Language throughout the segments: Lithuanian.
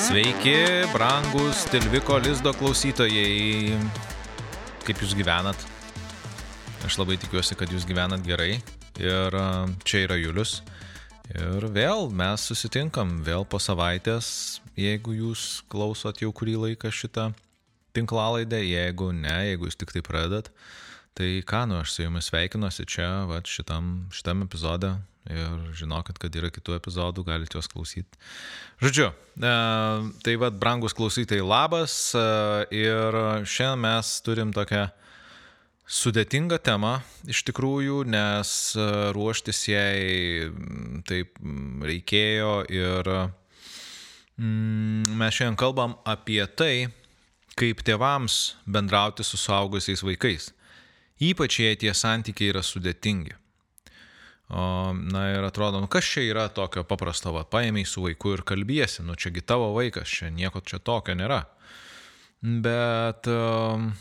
Sveiki, brangus Tilviko Lizdo klausytojai. Kaip jūs gyvenat? Aš labai tikiuosi, kad jūs gyvenat gerai. Ir čia yra Julius. Ir vėl mes susitinkam, vėl po savaitės, jeigu jūs klausot jau kurį laiką šitą tinklalaidę, jeigu ne, jeigu jūs tik tai pradedat. Tai ką, nu, aš su jumis sveikinuosi čia, va, šitam, šitam epizode, ir žinokit, kad yra kitų epizodų, galite juos klausyti. Žodžiu, e, tai vad, brangus klausytojai, labas e, ir šiandien mes turim tokią sudėtingą temą iš tikrųjų, nes e, ruoštis jai taip reikėjo ir mes šiandien kalbam apie tai, kaip tėvams bendrauti su suaugusiais vaikais. Ypač jei tie santykiai yra sudėtingi. O, na ir atrodo, nu kas čia yra tokio paprasto, va, paėmiai su vaiku ir kalbėsi, nu čiagi tavo vaikas, čia nieko čia tokio nėra. Bet um,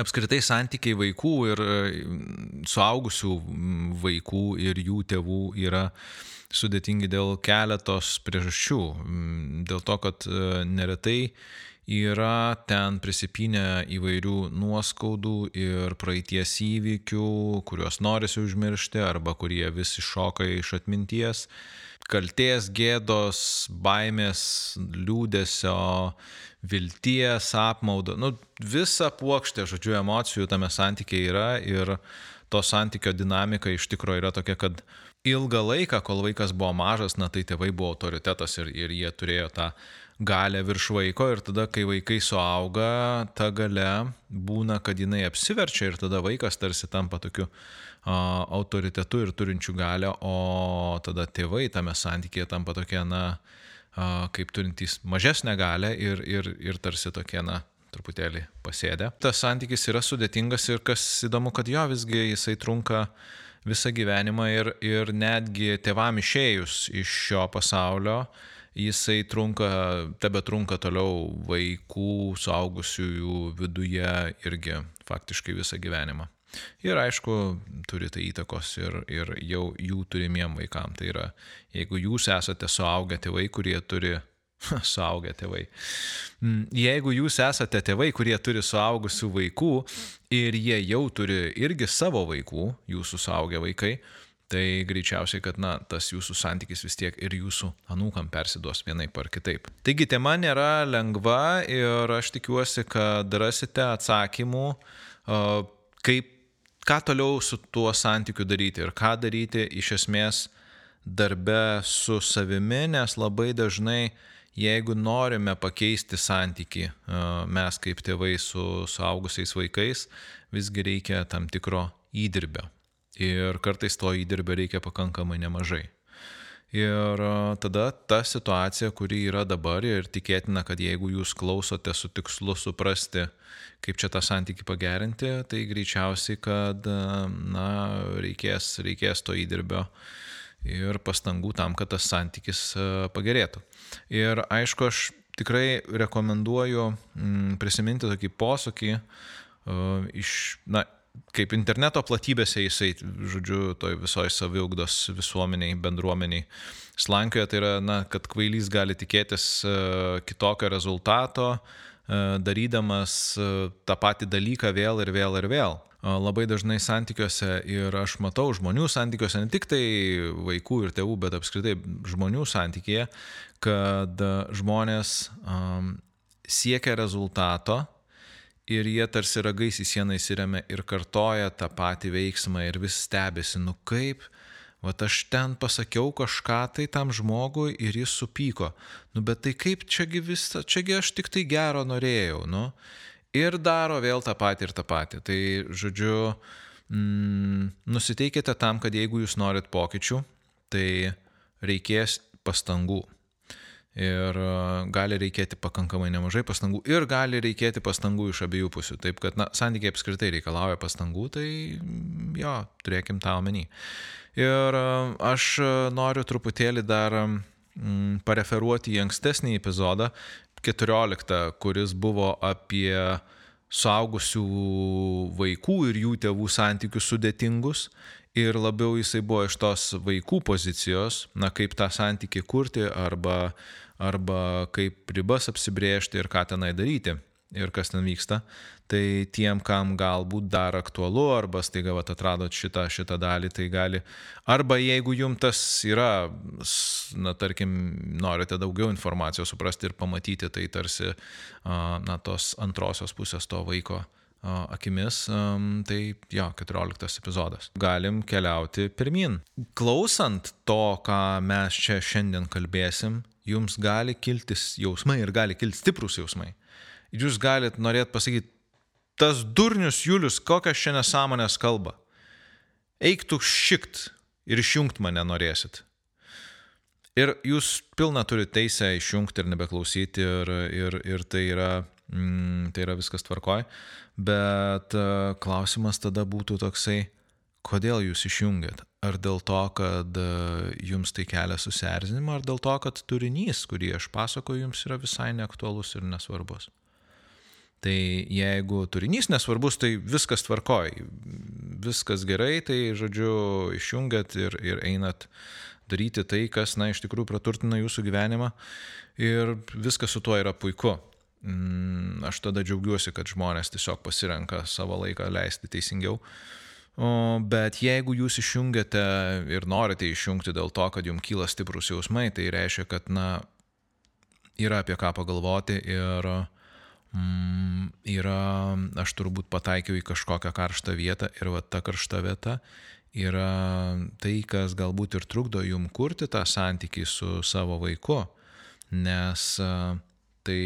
apskritai santykiai vaikų ir suaugusių vaikų ir jų tėvų yra sudėtingi dėl keletos priežasčių. Dėl to, kad e, neretai yra ten prisipinę įvairių nuoskaudų ir praeities įvykių, kuriuos norisi užmiršti arba kurie vis iššoka iš atminties. Kalties, gėdos, baimės, liūdėsio, vilties, apmaudo. Nu, visa plokštė, žodžiu, emocijų tame santykėje yra ir to santykio dinamika iš tikrųjų yra tokia, kad ilgą laiką, kol vaikas buvo mažas, na tai tėvai buvo autoritetas ir, ir jie turėjo tą galę virš vaiko ir tada, kai vaikai suauga, ta gale būna, kad jinai apsiverčia ir tada vaikas tarsi tampa tokiu autoritetu ir turinčiu galę, o tada tėvai tame santykėje tampa tokie, na, kaip turintys mažesnę galę ir, ir, ir tarsi tokie, na, truputėlį pasėdę. Tas santykis yra sudėtingas ir kas įdomu, kad jo visgi jisai trunka visą gyvenimą ir, ir netgi tėvam išėjus iš šio pasaulio, jisai trunka, tebe trunka toliau vaikų, suaugusiųjų viduje irgi faktiškai visą gyvenimą. Ir aišku, turi tai įtakos ir, ir jau jų turimiem vaikam. Tai yra, jeigu jūs esate suaugę tėvai, kurie turi suaugę tėvai. Mm, jeigu jūs esate tėvai, kurie turi suaugusių vaikų ir jie jau turi irgi savo vaikų, jūsų suaugę vaikai, tai greičiausiai, kad na, tas jūsų santykis vis tiek ir jūsų anūkam persiduos vienaip ar kitaip. Taigi tema nėra lengva ir aš tikiuosi, kad rasite atsakymų, kaip, ką toliau su tuo santykiu daryti ir ką daryti iš esmės darbe su savimi, nes labai dažnai jeigu norime pakeisti santyki mes kaip tėvai su suaugusiais vaikais, visgi reikia tam tikro įdirbio. Ir kartais to įdirbio reikia pakankamai nemažai. Ir tada ta situacija, kuri yra dabar ir tikėtina, kad jeigu jūs klausote su tikslu suprasti, kaip čia tą santykį pagerinti, tai greičiausiai, kad na, reikės, reikės to įdirbio ir pastangų tam, kad tas santykis pagerėtų. Ir aišku, aš tikrai rekomenduoju prisiminti tokį posūkį iš, na, kaip interneto platybėse jisai, žodžiu, toj visoj saviugdos visuomeniai, bendruomeniai slankioje, tai yra, na, kad kvailys gali tikėtis e, kitokio rezultato, e, darydamas e, tą patį dalyką vėl ir vėl ir vėl. Labai dažnai santykiuose ir aš matau žmonių santykiuose, ne tik tai vaikų ir tėvų, bet apskritai žmonių santykėje, kad žmonės siekia rezultato, ir jie tarsi ragais į sieną įsiremia ir kartoja tą patį veiksmą ir vis stebėsi, nu kaip, va aš ten pasakiau kažką tai tam žmogui ir jis supyko, nu bet tai kaip čiagi visą, čiagi aš tik tai gero norėjau, nu. Ir daro vėl tą patį ir tą patį. Tai žodžiu, mm, nusiteikite tam, kad jeigu jūs norit pokyčių, tai reikės pastangų. Ir e, gali reikėti pakankamai nemažai pastangų ir gali reikėti pastangų iš abiejų pusių. Taip kad, na, santykiai apskritai reikalauja pastangų, tai mm, jo, turėkim tą omeny. Ir e, aš noriu truputėlį dar mm, pareferuoti į ankstesnį epizodą, 14, kuris buvo apie suaugusių vaikų ir jų tėvų santykius sudėtingus ir labiau jisai buvo iš tos vaikų pozicijos, na kaip tą santykį kurti arba, arba kaip ribas apsibriežti ir ką tenai daryti ir kas ten vyksta. Tai tiem, kam galbūt dar aktualu, arba staiga vat, atradot šitą, šitą dalį, tai gali. Arba jeigu jums tas yra, na, tarkim, norite daugiau informacijos suprasti ir pamatyti, tai tarsi, na, tos antrosios pusės to vaiko akimis, tai jo, 14 epizodas. Galim keliauti pirmin. Klausant to, ką mes čia šiandien kalbėsim, jums gali kiltis jausmai ir gali kilti stiprus jausmai jūs galit norėt pasakyti, tas durnius Julius, kokias čia nesąmonės kalba. Eiktų šikt ir išjungt mane norėsit. Ir jūs pilna turite teisę išjungti ir nebeklausyti ir, ir, ir tai, yra, mm, tai yra viskas tvarkoj. Bet uh, klausimas tada būtų toksai, kodėl jūs išjungėt? Ar dėl to, kad uh, jums tai kelia susierzinimą, ar dėl to, kad turinys, kurį aš pasakoju, jums yra visai neaktualus ir nesvarbus? Tai jeigu turinys nesvarbus, tai viskas tvarkoj, viskas gerai, tai žodžiu išjungiat ir, ir einat daryti tai, kas, na, iš tikrųjų praturtina jūsų gyvenimą ir viskas su tuo yra puiku. Mm, aš tada džiaugiuosi, kad žmonės tiesiog pasirenka savo laiką leisti teisingiau. Bet jeigu jūs išjungiate ir norite išjungti dėl to, kad jums kyla stiprus jausmai, tai reiškia, kad, na, yra apie ką pagalvoti ir mm, yra, aš turbūt pataikiau į kažkokią karštą vietą ir va ta karšta vieta yra tai, kas galbūt ir trukdo jum kurti tą santykį su savo vaiku, nes tai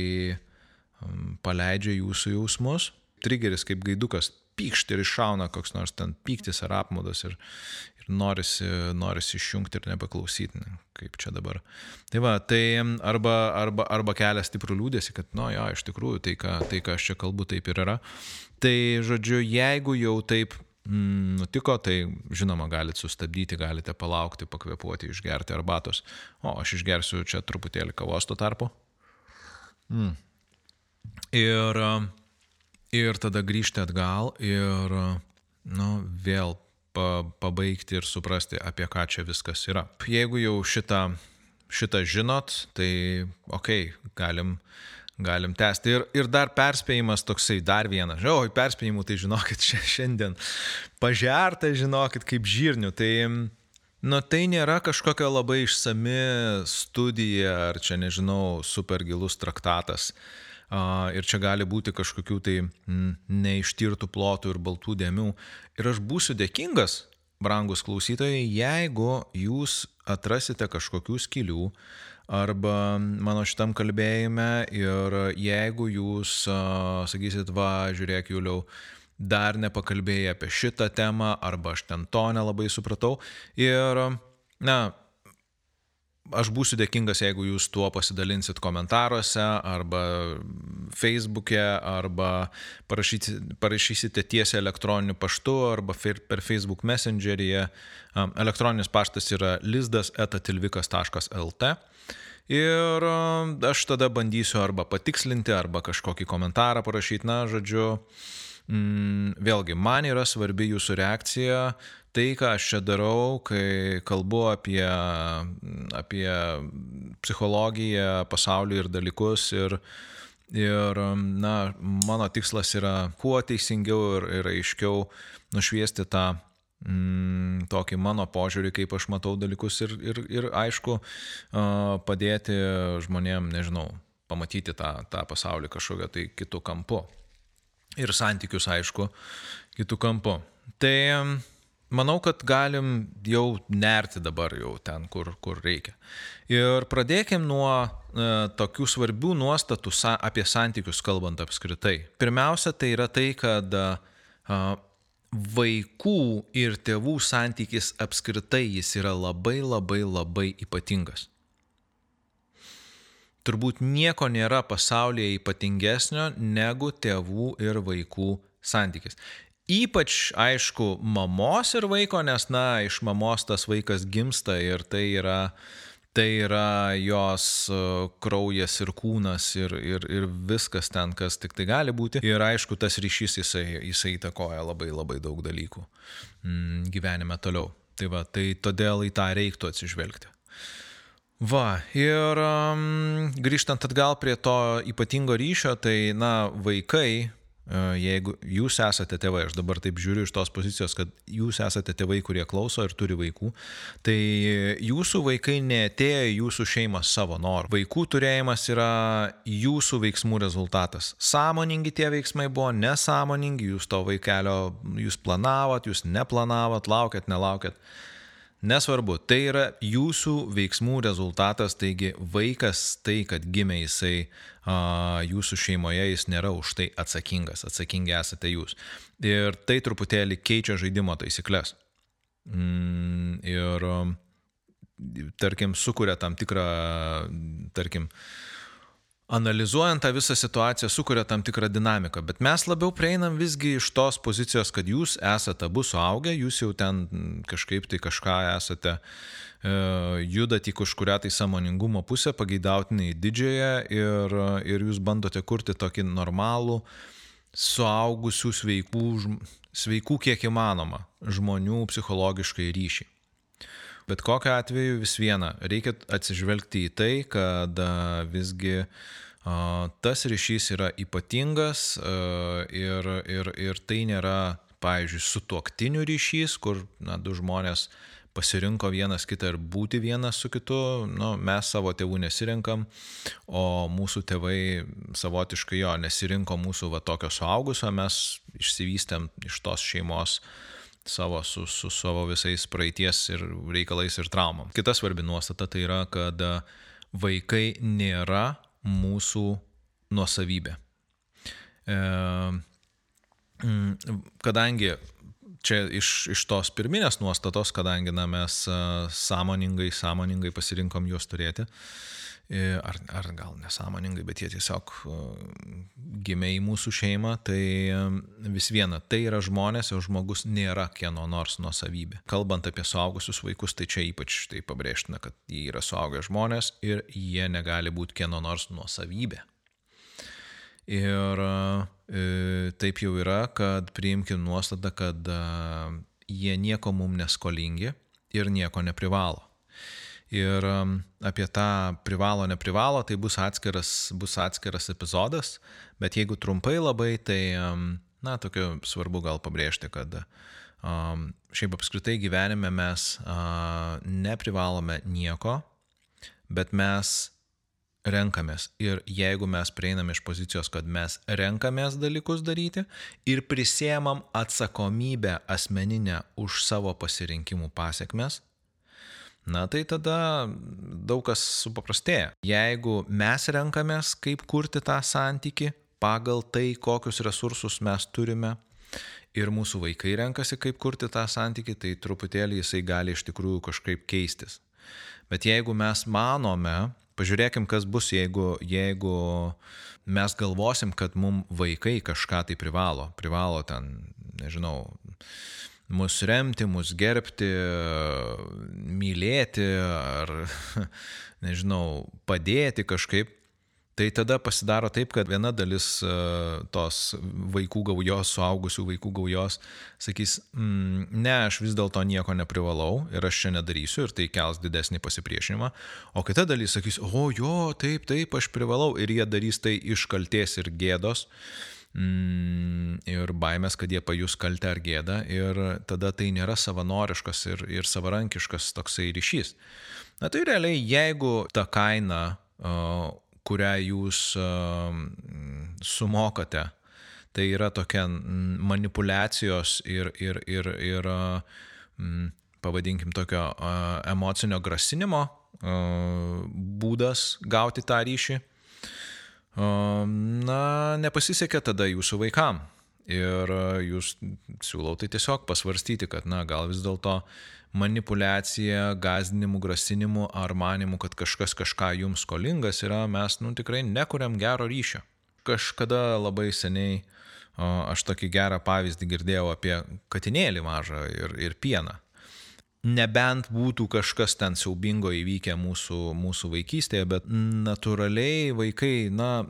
paleidžia jūsų jausmus. Trigeris kaip gaidukas pykšti ir iššauna koks nors ten pyktis ar apmaudas ir, ir norisi, norisi išjungti ir nebeklausyti, kaip čia dabar. Tai va, tai arba, arba, arba kelia stiprų liūdėsi, kad, nu jo, iš tikrųjų, tai ką, tai, ką aš čia kalbu, taip ir yra. Tai, žodžiu, jeigu jau taip mm, nutiko, tai žinoma, galite sustabdyti, galite palaukti, pakvepuoti, išgerti arbatos. O, aš išgersiu čia truputėlį kavos tuo tarpu. Mm. Ir uh, ir tada grįžti atgal ir, nu, vėl pa, pabaigti ir suprasti, apie ką čia viskas yra. Jeigu jau šitą, šitą žinot, tai okei, okay, galim, galim tęsti. Ir, ir dar perspėjimas toksai, dar vienas. Oi, perspėjimų, tai žinokit, šiandien pažerta, žinokit, kaip žirnių. Tai, nu, tai nėra kažkokia labai išsami studija ar čia, nežinau, super gilus traktatas. Uh, ir čia gali būti kažkokių tai neištirtų plotų ir baltų dėmių. Ir aš būsiu dėkingas, brangus klausytojai, jeigu jūs atrasite kažkokių skilių arba mano šitam kalbėjime ir jeigu jūs sakysit, va, žiūrėk, Juliau, dar nepakalbėjai apie šitą temą arba aš ten to nelabai supratau. Ir, na, Aš būsiu dėkingas, jeigu jūs tuo pasidalinsit komentaruose arba Facebook'e arba parašysite, parašysite tiesiai elektroniniu paštu arba per Facebook Messenger'yje. Elektroninis paštas yra lizdas.tilvikas.lt. Ir aš tada bandysiu arba patikslinti, arba kažkokį komentarą parašyti, na, žodžiu, mm, vėlgi, man yra svarbi jūsų reakcija, tai, ką aš čia darau, kai kalbu apie, apie psichologiją, pasaulį ir dalykus. Ir, ir na, mano tikslas yra kuo teisingiau ir, ir aiškiau nušviesti tą mm, tokį mano požiūrį, kaip aš matau dalykus ir, ir, ir aišku, padėti žmonėm, nežinau, pamatyti tą, tą pasaulį kažkokią tai kitų kampų. Ir santykius, aišku, kitų kampų. Tai manau, kad galim jau nerti dabar jau ten, kur, kur reikia. Ir pradėkim nuo e, tokių svarbių nuostatų sa, apie santykius kalbant apskritai. Pirmiausia, tai yra tai, kad e, vaikų ir tėvų santykis apskritai jis yra labai labai labai ypatingas. Turbūt nieko nėra pasaulyje ypatingesnio negu tėvų ir vaikų santykis. Ypač, aišku, mamos ir vaiko, nes, na, iš mamos tas vaikas gimsta ir tai yra, tai yra jos e, kraujas ir kūnas ir, ir, ir viskas ten, kas tik tai gali būti. Ir aišku, tas ryšys jisai, jisai įtakoja labai labai daug dalykų mm, gyvenime toliau. Tai va, tai todėl į tą reiktų atsižvelgti. Va, ir um, grįžtant atgal prie to ypatingo ryšio, tai, na, vaikai, E, jeigu jūs esate tėvai, aš dabar taip žiūriu iš tos pozicijos, kad jūs esate tėvai, kurie klauso ir turi vaikų, tai jūsų vaikai netėjo į jūsų šeimą savo norų. Vaikų turėjimas yra jūsų veiksmų rezultatas. Sąmoningi tie veiksmai buvo, nesąmoningi, jūs to vaikelio, jūs planavot, jūs neplanavot, laukėt, nelaukėt. Nesvarbu, tai yra jūsų veiksmų rezultatas, taigi vaikas tai, kad gimė jisai a, jūsų šeimoje, jis nėra už tai atsakingas, atsakingi esate jūs. Ir tai truputėlį keičia žaidimo taisyklės. Mm, ir, tarkim, sukuria tam tikrą, tarkim, analizuojant tą visą situaciją sukuria tam tikrą dinamiką, bet mes labiau prieinam visgi iš tos pozicijos, kad jūs esate abu suaugę, jūs jau ten kažkaip tai kažką esate, e, judat į kažkuria tai samoningumo pusę, pageidautinai didžiąją ir, ir jūs bandote kurti tokį normalų, suaugusių sveikų, sveikų kiek įmanoma žmonių psichologiškai ryšį. Bet kokiu atveju vis viena, reikia atsižvelgti į tai, kad visgi tas ryšys yra ypatingas ir, ir, ir tai nėra, pavyzdžiui, sutuoktinių ryšys, kur na, du žmonės pasirinko vienas kitą ir būti vienas su kitu, nu, mes savo tėvų nesirinkam, o mūsų tėvai savotiškai jo nesirinko mūsų va tokio suaugusio, mes išsivystėm iš tos šeimos uh, savo, su, su savo visais praeities ir reikalais ir traumam. Kita svarbi nuostata tai yra, kad vaikai nėra mūsų nuosavybė. E, kadangi čia iš, iš tos pirminės nuostatos, kadangi na, mes sąmoningai, sąmoningai pasirinkom juos turėti, ar, ar gal nesąmoningai, bet jie tiesiog gimė į mūsų šeimą, tai vis viena, tai yra žmonės, o žmogus nėra kieno nors nuosavybė. Kalbant apie suaugusius vaikus, tai čia ypač tai pabrėžtina, kad jie yra suaugę žmonės ir jie negali būti kieno nors nuosavybė. Ir e, taip jau yra, kad priimkim nuostatą, kad e, jie nieko mum neskolingi ir nieko neprivalo. Ir um, apie tą privalo, neprivalo, tai bus atskiras, bus atskiras epizodas, bet jeigu trumpai labai, tai, na, tokiu svarbu gal pabrėžti, kad šiaip apskritai gyvenime mes neprivalome nieko, bet mes renkamės. Ir jeigu mes prieiname iš pozicijos, kad mes renkamės dalykus daryti ir prisėmam atsakomybę asmeninę už savo pasirinkimų pasiekmes, na tai tada daug kas supaprastėja. Jeigu mes renkamės, kaip kurti tą santyki pagal tai, kokius resursus mes turime, ir mūsų vaikai renkasi, kaip kurti tą santyki, tai truputėlį jisai gali iš tikrųjų kažkaip keistis. Bet jeigu mes manome, pažiūrėkim, kas bus, jeigu, jeigu mes galvosim, kad mums vaikai kažką tai privalo, privalo ten, nežinau, mus remti, mus gerbti, mylėti ar, nežinau, padėti kažkaip, tai tada pasidaro taip, kad viena dalis e, tos vaikų gaujos, suaugusių vaikų gaujos sakys, mm, ne, aš vis dėlto nieko neprivalau ir aš čia nedarysiu ir tai kels didesnį pasipriešinimą, o kita dalis sakys, o jo, taip, taip, aš privalau ir jie darys tai iš kalties ir gėdos. Uh, mm, ir baimės, kad jie pajus kaltę ar gėdą ir tada tai nėra savanoriškas ir, ir savarankiškas toksai ryšys. Na tai realiai, jeigu ta kaina, kurią jūs sumokate, tai yra tokia manipulacijos ir, ir, ir, ir pavadinkim, tokio emocinio grasinimo būdas gauti tą ryšį, na, nepasisekė tada jūsų vaikam. Ir jūs siūlau tai tiesiog pasvarstyti, kad, na, gal vis dėlto manipulacija, gazdinimu, grasinimu ar manimu, kad kažkas kažką jums skolingas yra, mes, nu, tikrai nekuriam gero ryšio. Kažkada labai seniai aš tokį gerą pavyzdį girdėjau apie katinėlį mažą ir, ir pieną. Nebent būtų kažkas ten siaubingo įvykę mūsų, mūsų vaikystėje, bet natūraliai vaikai, na,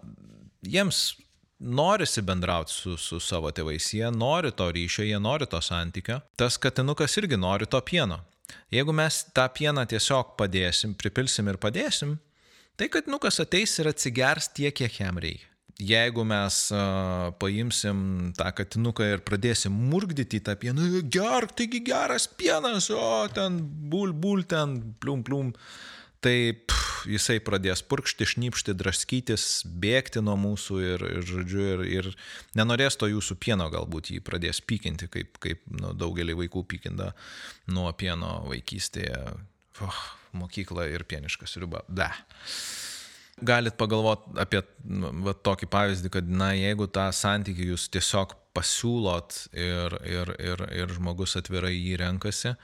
jiems norisi bendrauti su, su savo tėvais, jie nori to ryšio, jie nori to santykio. Tas katinukas irgi nori to pieno. Jeigu mes tą pieną tiesiog padėsim, pripilsim ir padėsim, tai katinukas ateis ir atsigers tiek, kiek jam reikia. Jeigu mes uh, paimsim tą katinuką ir pradėsim murgdyti tą pieną, gerk, taigi geras pienas, o ten bul, bul, ten plum, plum, tai pff, jisai pradės purkšti, šnipšti, draskytis, bėgti nuo mūsų ir, ir žodžiu, ir, ir nenorės to jūsų pieno, galbūt jį pradės pykinti, kaip, kaip nu, daugelį vaikų pykinda nuo pieno vaikystėje. Oh, mokykla ir pieniškas riba. Da. Galit pagalvoti apie nu, va, tokį pavyzdį, kad, na, jeigu tą santykį jūs tiesiog pasiūlot ir, ir, ir, ir žmogus atvirai jį renkasi,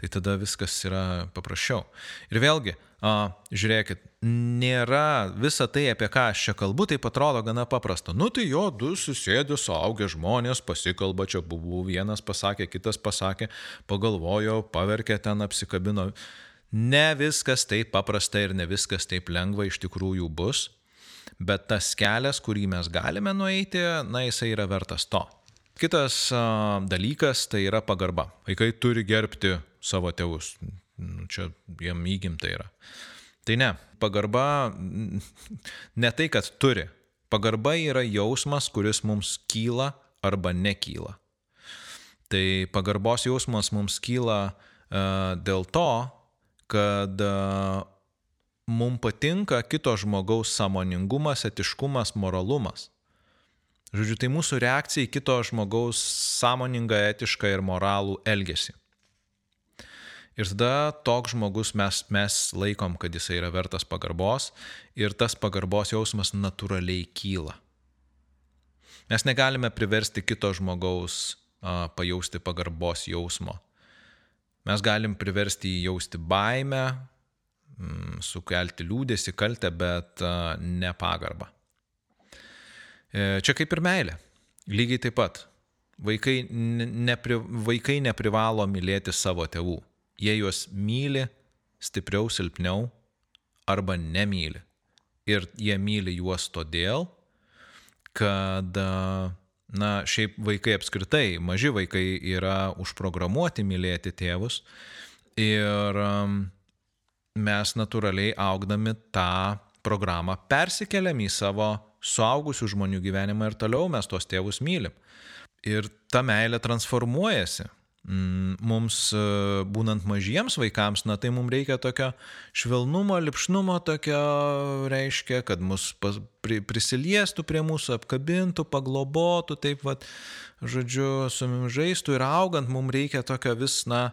tai tada viskas yra paprasčiau. Ir vėlgi, a, žiūrėkit, nėra visa tai, apie ką aš čia kalbu, tai atrodo gana paprasta. Nu tai jo, du susėdė, suaugę žmonės, pasikalba, čia buvo vienas pasakė, kitas pasakė, pagalvojo, paverkė ten, apsikabino. Ne viskas taip paprasta ir ne viskas taip lengva iš tikrųjų bus, bet tas kelias, kurį mes galime nueiti, na jisai yra vertas to. Kitas a, dalykas tai yra pagarba. Vaikai turi gerbti savo tėvus. Nu, čia jiem įgimta yra. Tai ne, pagarba ne tai, kad turi. Pagarba yra jausmas, kuris mums kyla arba nekyla. Tai pagarbos jausmas mums kyla uh, dėl to, kad uh, mums patinka kito žmogaus samoningumas, etiškumas, moralumas. Žodžiu, tai mūsų reakcija į kito žmogaus sąmoningą, etišką ir moralų elgesį. Ir tada toks žmogus mes, mes laikom, kad jisai yra vertas pagarbos ir tas pagarbos jausmas natūraliai kyla. Mes negalime priversti kito žmogaus a, pajausti pagarbos jausmo. Mes galim priversti jį jausti baimę, m, sukelti liūdėsi, kaltę, bet a, ne pagarbą. E, čia kaip ir meilė. Lygiai taip pat. Vaikai, nepri, vaikai neprivalo mylėti savo tėvų. Jie juos myli stipriau, silpniau arba nemyli. Ir jie myli juos todėl, kad, na, šiaip vaikai apskritai, maži vaikai yra užprogramuoti mylėti tėvus ir mes natūraliai augdami tą programą persikeliam į savo suaugusių žmonių gyvenimą ir toliau mes tuos tėvus mylim. Ir ta meilė transformuojasi. Mm, mums e, būnant mažiems vaikams, na tai mums reikia tokio švelnumo, lipšnumo, tokio reiškia, kad mus pas, pri, prisiliestų prie mūsų, apkabintų, paglobotų, taip vad, žodžiu, su mumis žaistų ir augant mums reikia tokio vis, na,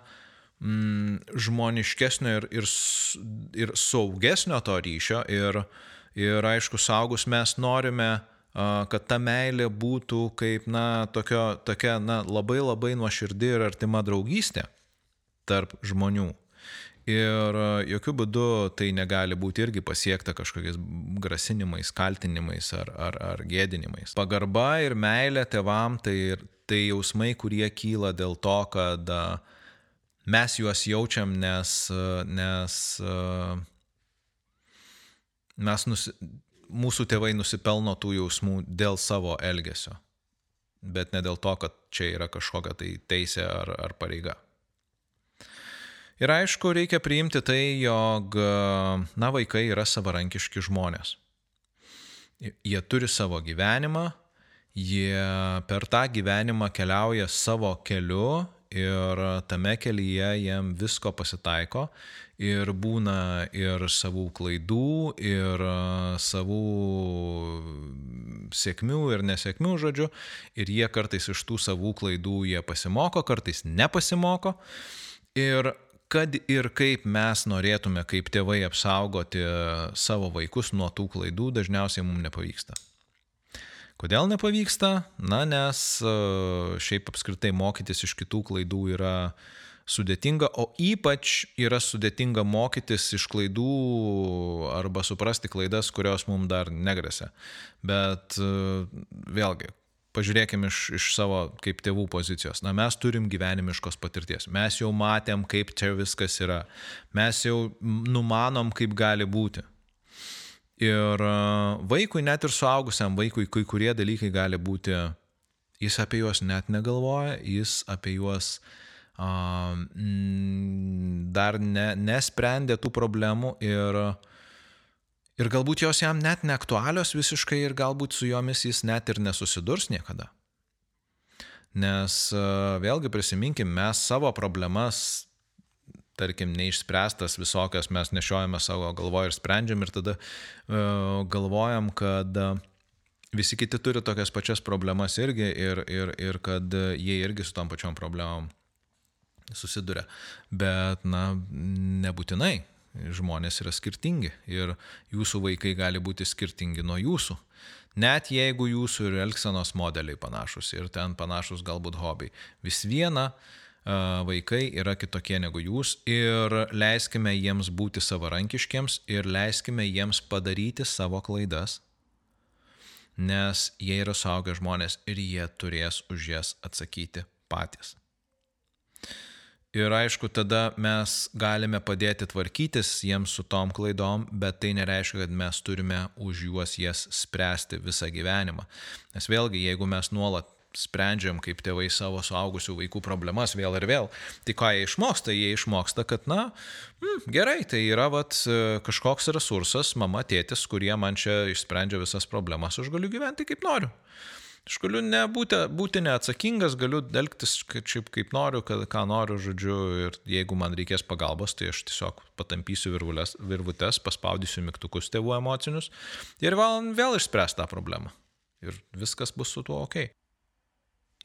mm, žmoniškesnio ir, ir, ir saugesnio to ryšio ir, Ir aišku, saugus mes norime, kad ta meilė būtų kaip, na, tokio, tokia, na, labai labai nuoširdi ir artima draugystė tarp žmonių. Ir jokių būdų tai negali būti irgi pasiekta kažkokiais grasinimais, kaltinimais ar, ar, ar gėdinimais. Pagarba ir meilė tevam tai, tai jausmai, kurie kyla dėl to, kad mes juos jaučiam, nes, nes mes nusi, mūsų tėvai nusipelno tų jausmų dėl savo elgesio, bet ne dėl to, kad čia yra kažkokia tai teisė ar, ar pareiga. Ir aišku, reikia priimti tai, jog, na, vaikai yra savarankiški žmonės. Jie turi savo gyvenimą, jie per tą gyvenimą keliauja savo keliu ir tame kelyje jiem visko pasitaiko ir būna ir savų klaidų, ir savų sėkmių ir nesėkmių, žodžiu, ir jie kartais iš tų savų klaidų jie pasimoko, kartais nepasimoko. Ir kad ir kaip mes norėtume kaip tėvai apsaugoti savo vaikus nuo tų klaidų, dažniausiai mums nepavyksta. Kodėl nepavyksta? Na, nes šiaip apskritai mokytis iš kitų klaidų yra sudėtinga, o ypač yra sudėtinga mokytis iš klaidų arba suprasti klaidas, kurios mums dar negrėsia. Bet vėlgi, pažiūrėkime iš, iš savo kaip tėvų pozicijos. Na, mes turim gyvenimiškos patirties. Mes jau matėm, kaip čia viskas yra. Mes jau numanom, kaip gali būti. Ir e, vaikui, net ir suaugusiam vaikui, kai kurie dalykai gali būti, jis apie juos net negalvoja, jis apie juos uh, dar ne, nesprendė tų problemų ir Ir galbūt jos jam net neaktualios visiškai ir galbūt su jomis jis net ir nesusidurs niekada. Nes e, vėlgi prisiminkim, mes savo problemas, tarkim, neišspręstas visokias mes nešiojame savo galvoje ir sprendžiam ir tada uh, galvojam, kad visi kiti turi tokias pačias problemas irgi ir, ir, ir kad jie irgi su tom pačiom problemom susiduria. Bet, na, nebūtinai žmonės yra skirtingi ir jūsų vaikai gali būti skirtingi nuo jūsų. Net jeigu jūsų ir elgsenos modeliai panašus ir ten panašus galbūt hobiai, vis viena vaikai yra kitokie negu jūs ir leiskime jiems būti savarankiškiams ir leiskime jiems padaryti savo klaidas, nes jie yra suaugę žmonės ir jie turės už jas atsakyti patys. Ir aišku, tada mes galime padėti tvarkytis jiems su tom klaidom, bet tai nereiškia, kad mes turime už juos jas spręsti visą gyvenimą. Nes vėlgi, jeigu mes nuolat sprendžiam kaip tėvai savo suaugusių vaikų problemas vėl ir vėl, tai ką jie išmoksta? Jie išmoksta, kad, na, mm, gerai, tai yra vat, kažkoks resursas, mama, tėtis, kurie man čia išsprendžia visas problemas, aš galiu gyventi kaip noriu. Aš galiu nebūti, būti neatsakingas, galiu elgtis kaip, kaip noriu, kad, ką noriu, žodžiu, ir jeigu man reikės pagalbos, tai aš tiesiog patampysiu virvulės, virvutes, paspaudysiu mygtukus tėvų emocinius ir vėl, vėl išspręs tą problemą. Ir viskas bus su tuo ok.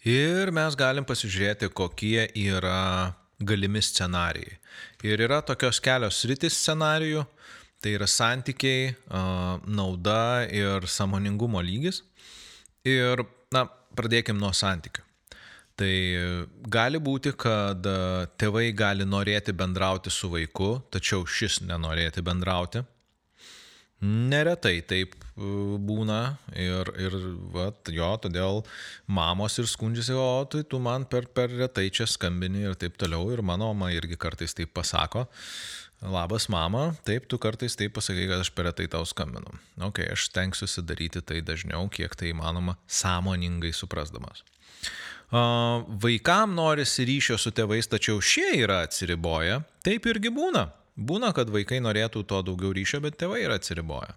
Ir mes galim pasižiūrėti, kokie yra galimi scenarijai. Ir yra tokios kelios rytis scenarijų, tai yra santykiai, nauda ir samoningumo lygis. Ir, na, pradėkim nuo santykių. Tai gali būti, kad e, tėvai gali norėti bendrauti su vaiku, tačiau šis nenorėti bendrauti. Neretai taip e, būna ir, ir vat, jo, todėl mamos ir skundžiasi, o tai tu man per, per retai čia skambini ir taip toliau. Ir mano mama irgi kartais taip pasako. Labas mama, taip tu kartais taip pasakai, kad aš per retai tau skambinu. Ok, aš tenksiuosi daryti tai dažniau, kiek tai įmanoma, sąmoningai suprasdamas. Vaikam norisi ryšio su tėvais, tačiau šie yra atsiriboję. Taip irgi būna. Būna, kad vaikai norėtų to daugiau ryšio, bet tėvai yra atsiriboję.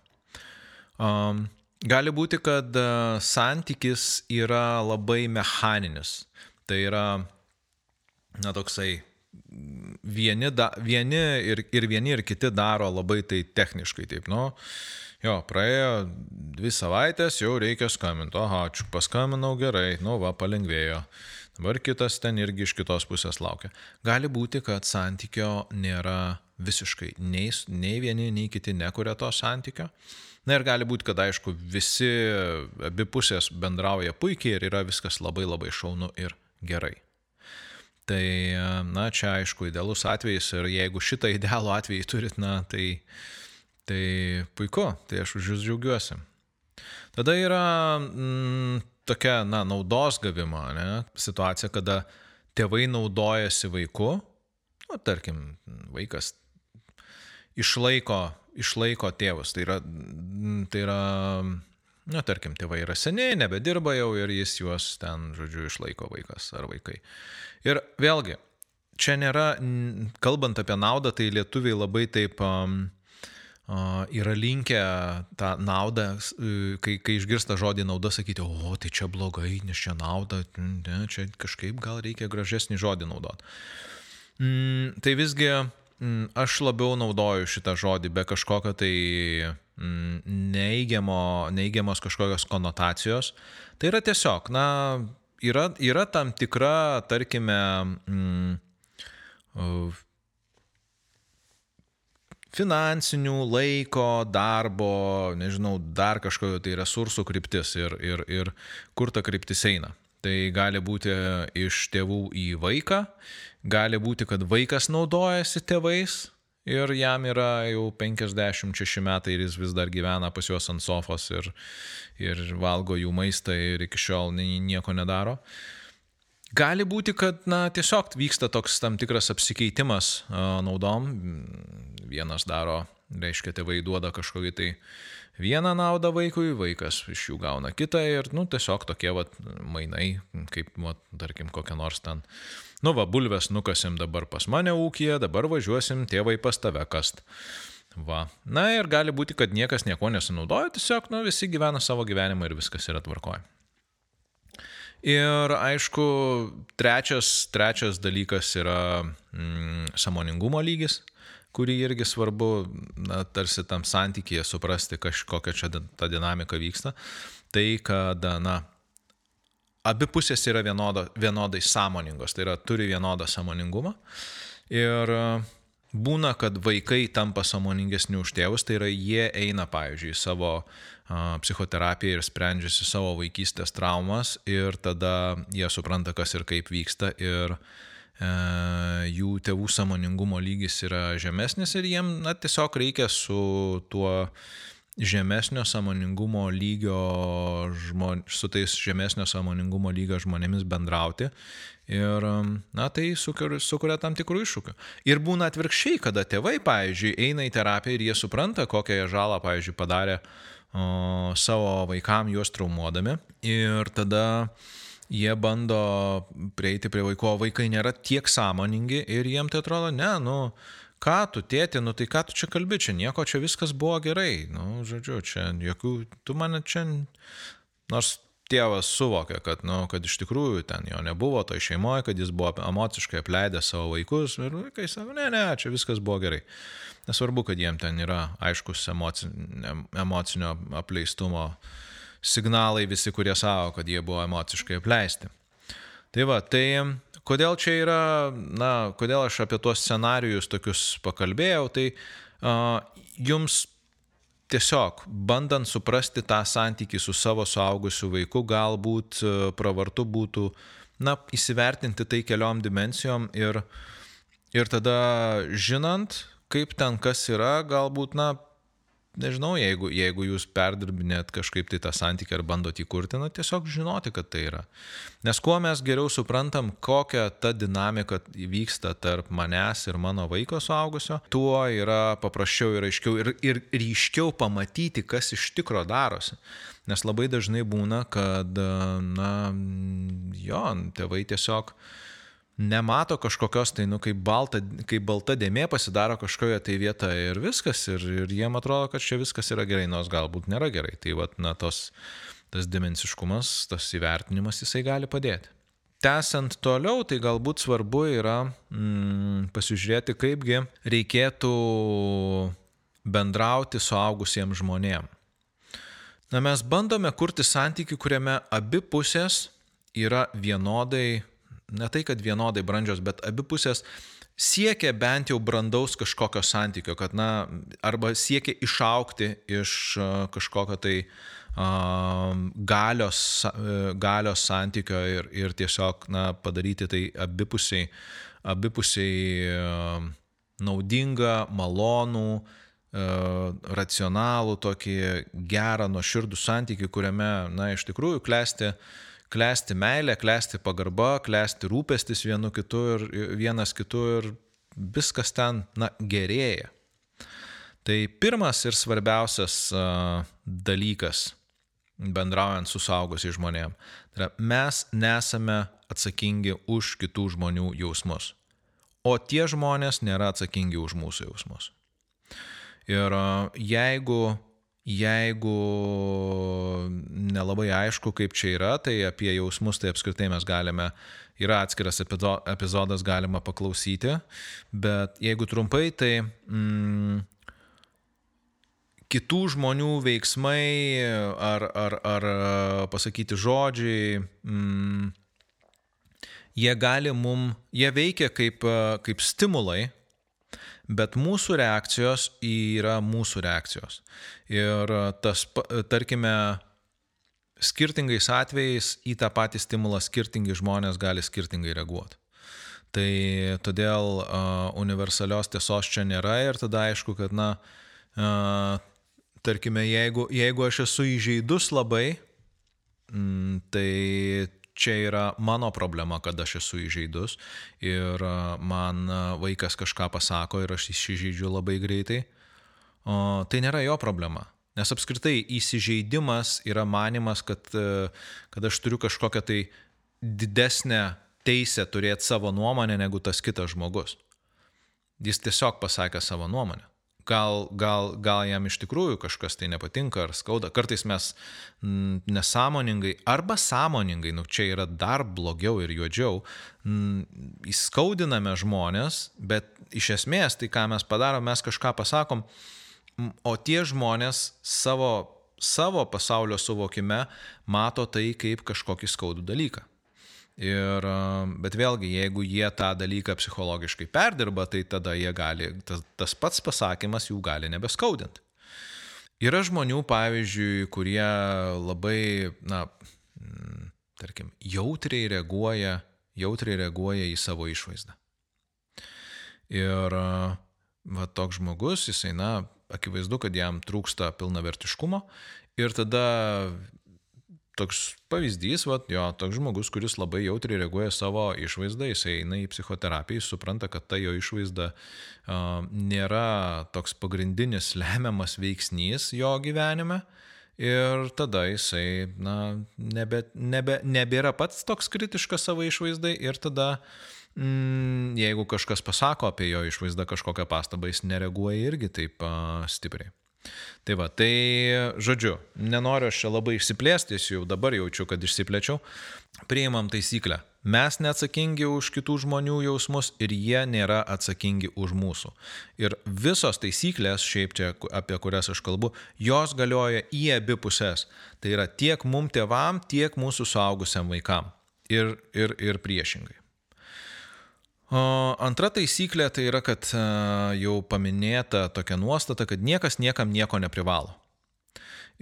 Gali būti, kad santykis yra labai mechaninis. Tai yra, na, toksai vieni, da, vieni ir, ir vieni ir kiti daro labai tai techniškai, taip, nu, jo, praėjo dvi savaitės, jau reikia skambinti, oha, ačiū, paskambinau gerai, nu, va, palengvėjo. Dabar kitas ten irgi iš kitos pusės laukia. Gali būti, kad santykio nėra visiškai, nei, nei vieni, nei kiti nekuria to santykio. Na ir gali būti, kad aišku, visi abi pusės bendrauja puikiai ir yra viskas labai labai šaunu ir gerai. Tai, na, čia aišku, idealus atvejis ir jeigu šitą idealų atvejį turit, na, tai, tai puiku, tai aš už jūs džiaugiuosi. Tada yra mm, tokia, na, naudos gavimo ne, situacija, kada tėvai naudojasi vaiku, nu, tarkim, vaikas išlaiko, išlaiko tėvus, tai yra, tai yra Na, tarkim, tėvai yra seniai, nebedirba jau ir jis juos ten, žodžiu, išlaiko vaikas ar vaikai. Ir vėlgi, čia nėra, kalbant apie naudą, tai lietuviai labai taip um, yra linkę tą naudą, kai, kai išgirsta žodį nauda, sakyti, o tai čia blogai, nes čia nauda, ne, čia kažkaip gal reikia gražesnį žodį naudoti. Mm, tai visgi mm, aš labiau naudoju šitą žodį be kažkokio tai Mm, neįgiamo, neįgiamos kažkokios konotacijos. Tai yra tiesiog, na, yra, yra tam tikra, tarkime, mm, finansinių, laiko, darbo, nežinau, dar kažkokio tai resursų kryptis ir, ir, ir kur ta kryptis eina. Tai gali būti iš tėvų į vaiką, gali būti, kad vaikas naudojasi tėvais ir jam yra jau 56 metai ir jis vis dar gyvena pas juos ant sofos ir, ir valgo jų maistą ir iki šiol nieko nedaro. Gali būti, kad na, tiesiog vyksta toks tam tikras apsikeitimas naudom. Vienas daro, reiškia, tėvai duoda kažkokį tai vieną naudą vaikui, vaikas iš jų gauna kitą ir, nu, tiesiog tokie vat, mainai, kaip, vat, tarkim, kokią nors ten Nu, va, bulves nukasim dabar pas mane ūkiją, dabar važiuosim tėvai pas tave kast. Va. Na ir gali būti, kad niekas nieko nesinaudoja, tiesiog, nu, visi gyvena savo gyvenimą ir viskas yra tvarkoje. Ir aišku, trečias, trečias dalykas yra mm, samoningumo lygis, kurį irgi svarbu, na, tarsi tam santykėje suprasti, kažkokia čia ta dinamika vyksta. Tai, kad, na, abi pusės yra vienodo, vienodai sąmoningos, tai yra turi vienodą sąmoningumą. Ir e, būna, kad vaikai tampa sąmoningesni už tėvus, tai yra jie eina, pavyzdžiui, savo a, psichoterapiją ir sprendžiasi savo vaikystės traumas ir tada jie supranta, kas ir kaip vyksta ir e, jų tėvų sąmoningumo lygis yra žemesnis ir jiem na, tiesiog reikia su tuo žemesnio samoningumo lygio žmon, su tais žemesnio samoningumo lygio žmonėmis bendrauti. Ir, na, tai sukuria, sukuria tam tikrų iššūkių. Ir būna atvirkščiai, kada tėvai, pavyzdžiui, eina į terapiją ir jie supranta, kokią jie žalą, pavyzdžiui, padarė o, savo vaikam juos traumuodami. Ir tada jie bando prieiti prie vaiko, vaikai nėra tiek sąmoningi ir jiem tai atrodo, ne, nu, ką tu tėti, nu tai ką tu čia kalbi, čia nieko, čia viskas buvo gerai, nu, žodžiu, čia jokių, tu mane čia, nors tėvas suvokė, kad, nu, kad iš tikrųjų ten jo nebuvo toj šeimoje, kad jis buvo emociškai apleidęs savo vaikus ir vaikai sako, ne, ne, čia viskas buvo gerai. Nesvarbu, kad jiem ten yra aiškus emocinio apleistumo signalai visi, kurie savo, kad jie buvo emociškai apleisti. Tai va, tai Kodėl čia yra, na, kodėl aš apie tuos scenarius tokius pakalbėjau, tai uh, jums tiesiog bandant suprasti tą santykį su savo suaugusiu vaiku, galbūt pravartu būtų, na, įsivertinti tai keliom dimencijom ir, ir tada žinant, kaip ten kas yra, galbūt, na, nežinau, jeigu, jeigu jūs perdirbinėt kažkaip tai tą santykį ar bandot įkurti, na tiesiog žinoti, kad tai yra. Nes kuo mes geriau suprantam, kokia ta dinamika vyksta tarp manęs ir mano vaiko suaugusio, tuo yra paprasčiau ir aiškiau ir, ir ryškiau pamatyti, kas iš tikro darosi. Nes labai dažnai būna, kad, na, jo, tėvai tiesiog nemato kažkokios tai, nu, kaip balta, kaip balta dėmė pasidaro kažkoje tai vieta ir viskas, ir, ir jiem atrodo, kad čia viskas yra gerai, nors galbūt nėra gerai. Tai, vat, na, tos, tas dimensiškumas, tas įvertinimas, jisai gali padėti. Tęsant toliau, tai galbūt svarbu yra mm, pasižiūrėti, kaipgi reikėtų bendrauti su augusiems žmonėms. Na, mes bandome kurti santykių, kuriame abi pusės yra vienodai ne tai, kad vienodai brandžios, bet abi pusės siekia bent jau brandaus kažkokio santykio, kad, na, arba siekia išaukti iš kažkokio tai galios, galios santykio ir, ir tiesiog, na, padaryti tai abipusiai, abipusiai uh, naudingą, malonų, racionalų, tokį gerą, nuoširdų santykių, kuriame, na, iš tikrųjų klesti uh, klesti meilė, klesti pagarba, klesti rūpestis vienu kitu ir vienas kitu ir viskas ten, na, gerėja. Tai pirmas ir svarbiausias dalykas bendraujant su saugusiai žmonėm. Tai yra, mes nesame atsakingi už kitų žmonių jausmus, o tie žmonės nėra atsakingi už mūsų jausmus. Ir jeigu Jeigu nelabai aišku, kaip čia yra, tai apie jausmus tai apskritai mes galime, yra atskiras epizodas, galima paklausyti, bet jeigu trumpai, tai mm, kitų žmonių veiksmai ar, ar, ar pasakyti žodžiai, mm, jie gali mum, jie veikia kaip, kaip stimulai, bet mūsų reakcijos yra mūsų reakcijos. Ir tas, tarkime, skirtingais atvejais į tą patį stimulą skirtingi žmonės gali skirtingai reaguoti. Tai todėl uh, universalios tiesos čia nėra ir tada aišku, kad, na, uh, tarkime, jeigu, jeigu aš esu įžeidus labai, mm, tai čia yra mano problema, kad aš esu įžeidus ir man vaikas kažką pasako ir aš įsižeidžiu labai greitai, o tai nėra jo problema. Nes apskritai įsižeidimas yra manimas, kad, kad aš turiu kažkokią tai didesnę teisę turėti savo nuomonę negu tas kitas žmogus. Jis tiesiog pasakė savo nuomonę gal, gal, gal jam iš tikrųjų kažkas tai nepatinka ar skauda. Kartais mes m, mm, nesąmoningai arba sąmoningai, nu čia yra dar blogiau ir juodžiau, m, mm, įskaudiname žmonės, bet iš esmės tai, ką mes padarom, mes kažką pasakom, o tie žmonės savo, savo pasaulio suvokime mato tai kaip kažkokį skaudų dalyką. Ir, bet vėlgi, jeigu jie tą dalyką psichologiškai perdirba, tai tada jie gali, tas, tas pats pasakymas jų gali nebeskaudinti. Yra žmonių, pavyzdžiui, kurie labai, na, tarkim, jautriai reaguoja, jautriai reaguoja į savo išvaizdą. Ir va toks žmogus, jisai, na, akivaizdu, kad jam trūksta pilnavertiškumo ir tada toks pavyzdys, vat, jo, toks žmogus, kuris labai jautriai reaguoja savo išvaizdą, jisai eina į psichoterapiją, jis supranta, kad ta jo išvaizda uh, nėra toks pagrindinis lemiamas veiksnys jo gyvenime. Ir tada jisai, na, nebe, nebe, nebėra pats toks kritiškas savo išvaizdai ir tada, mm, jeigu kažkas pasako apie jo išvaizdą kažkokią pastabą, jis nereaguoja irgi taip uh, stipriai. Tai va, tai žodžiu, nenoriu aš čia labai išsiplėsti, jau dabar jaučiu, kad išsiplėčiau. Priimam taisyklę. Mes neatsakingi už kitų žmonių jausmus ir jie nėra atsakingi už mūsų. Ir visos taisyklės, šiaip čia apie kurias aš kalbu, jos galioja į abi pusės. Tai yra tiek mum tėvam, tiek mūsų suaugusiam vaikam. Ir, ir, ir priešingai. Antra taisyklė tai yra, kad e, jau paminėta tokia nuostata, kad niekas niekam nieko neprivalo.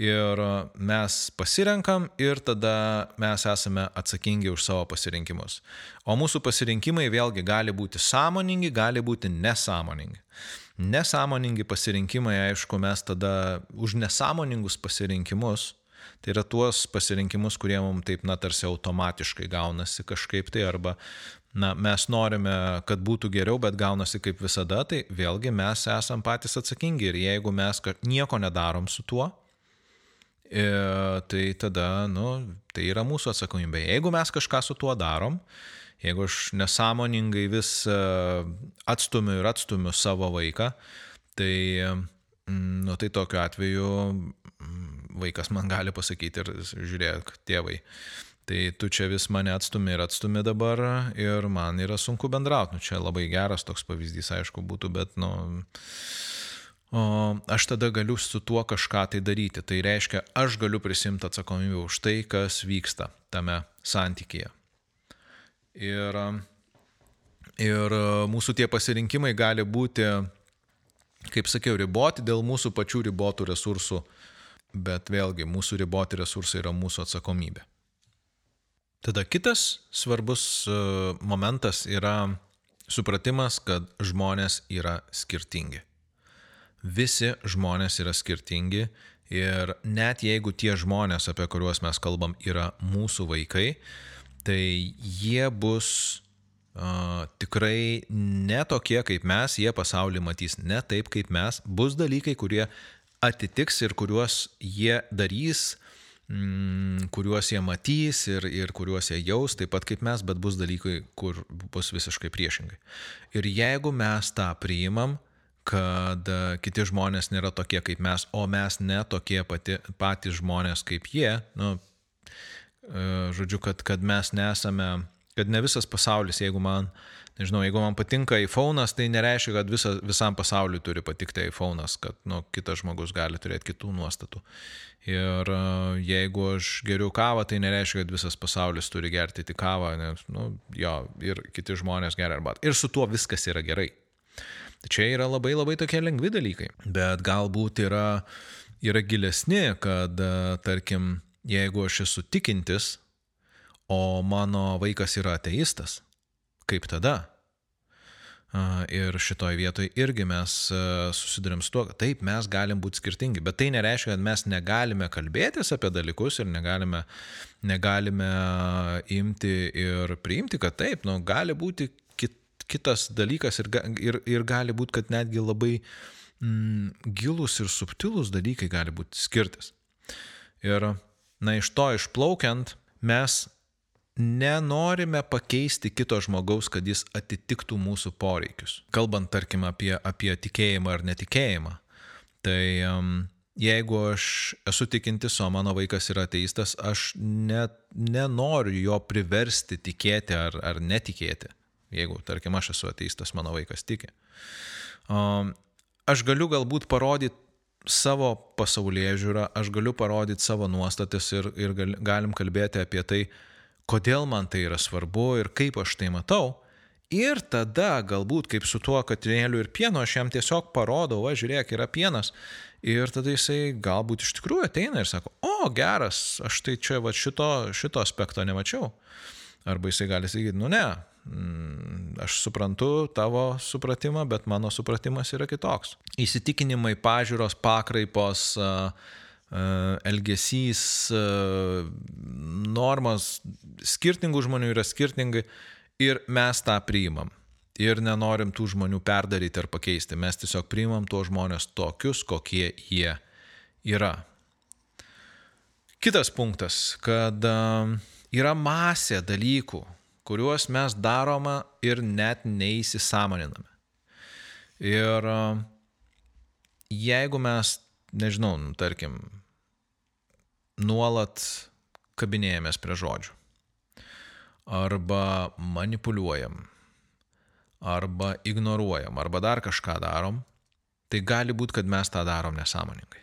Ir e, mes pasirenkam ir tada mes esame atsakingi už savo pasirinkimus. O mūsų pasirinkimai vėlgi gali būti sąmoningi, gali būti nesąmoningi. Nesąmoningi pasirinkimai, aišku, mes tada už nesąmoningus pasirinkimus Tai yra tuos pasirinkimus, kurie mums taip, na, tarsi automatiškai gaunasi kažkaip tai, arba na, mes norime, kad būtų geriau, bet gaunasi kaip visada, tai vėlgi mes esam patys atsakingi ir jeigu mes nieko nedarom su tuo, e, tai tada, nu, tai yra mūsų atsakomybė. Jeigu mes kažką su tuo darom, jeigu aš nesąmoningai vis e, atstumiu ir atstumiu savo vaiką, tai, mm, nu, tai tokiu atveju mm, vaikas man gali pasakyti ir žiūrėk, tėvai, Tai tu čia vis mane atstumi ir atstumi dabar ir man yra sunku bendrauti. Nu, čia labai geras toks pavyzdys, aišku, būtų, bet, nu, o, aš tada galiu su tuo kažką tai daryti. Tai reiškia, aš galiu prisimti atsakomybę už tai, kas vyksta tame santykėje. Ir, ir mūsų tie pasirinkimai gali būti, kaip sakiau, riboti dėl mūsų pačių ribotų resursų, bet vėlgi mūsų riboti resursai yra mūsų atsakomybė. Tada kitas svarbus e, momentas yra supratimas, kad žmonės yra skirtingi. Visi žmonės yra skirtingi ir net jeigu tie žmonės, apie kuriuos mes kalbam, yra mūsų vaikai, tai jie bus uh, tikrai ne tokie kaip mes, jie pasaulį matys ne taip kaip mes, bus dalykai, kurie atitiks ir kuriuos jie darys mm, kuriuos jie matys ir, ir kuriuos jie jaus, taip pat kaip mes, bet bus dalykai, kur bus visiškai priešingai. Ir jeigu mes tą priimam, kad e, kiti žmonės nėra tokie kaip mes, o mes ne tokie pati, patys žmonės kaip jie, nu, e, žodžiu, kad, kad mes nesame, kad ne visas pasaulis, jeigu man nežinau, jeigu man patinka iPhone'as, tai nereiškia, kad visa, visam pasauliu turi patikti iPhone'as, kad nu, kitas žmogus gali turėti kitų nuostatų. Ir e, jeigu aš geriu kavą, tai nereiškia, kad visas pasaulis turi gerti tik kavą, nes, nu, jo, ir kiti žmonės geria arbatą. Ir su tuo viskas yra gerai. Tai čia yra labai labai tokie lengvi dalykai. Bet galbūt yra, yra gilesni, kad, e, tarkim, jeigu aš esu tikintis, o mano vaikas yra ateistas, kaip tada? Ir šitoje vietoje irgi mes susidurėm su tuo, kad taip, mes galim būti skirtingi, bet tai nereiškia, kad mes negalime kalbėtis apie dalykus ir negalime, negalime imti ir priimti, kad taip, nu, gali būti kit, kitas dalykas ir, ir, ir gali būti, kad netgi labai mm, gilus ir subtilus dalykai gali būti skirtis. Ir, na, iš to išplaukiant, mes nenorime pakeisti kito žmogaus, kad jis atitiktų mūsų poreikius. Kalbant, tarkim, apie, apie tikėjimą ar netikėjimą, tai um, jeigu aš esu tikintis, o mano vaikas yra ateistas, aš net nenoriu jo priversti tikėti ar, ar netikėti. Jeigu, tarkim, aš esu ateistas, mano vaikas tiki. Um, aš galiu galbūt parodyti savo pasaulyje žiūrą, aš galiu parodyti savo nuostatas ir, ir gal, galim kalbėti apie tai, kodėl man tai yra svarbu ir kaip aš tai matau. Ir tada galbūt kaip su tuo katrinėliu ir pienu aš jam tiesiog parodau, va žiūrėk, yra pienas. Ir tada jisai galbūt iš tikrųjų ateina ir sako, o geras, aš tai čia va šito, šito aspekto nemačiau. Arba jisai gali sakyti, nu ne, mm, aš suprantu tavo supratimą, bet mano supratimas yra kitoks. Įsitikinimai, pažiūros, pakraipos, uh, elgesys, e, normas skirtingų žmonių yra skirtingai ir mes tą priimam. Ir nenorim tų žmonių perdaryti ar pakeisti. Mes tiesiog priimam tuos žmonės tokius, kokie jie yra. Kitas punktas, kad e, yra masė dalykų, kuriuos mes darome ir net neįsisamoniname. Ir jeigu mes nežinau, nu, tarkim, nuolat kabinėjomės prie žodžių. Arba manipuliuojam, arba ignoruojam, arba dar kažką darom, tai gali būti, kad mes tą darom nesąmoningai.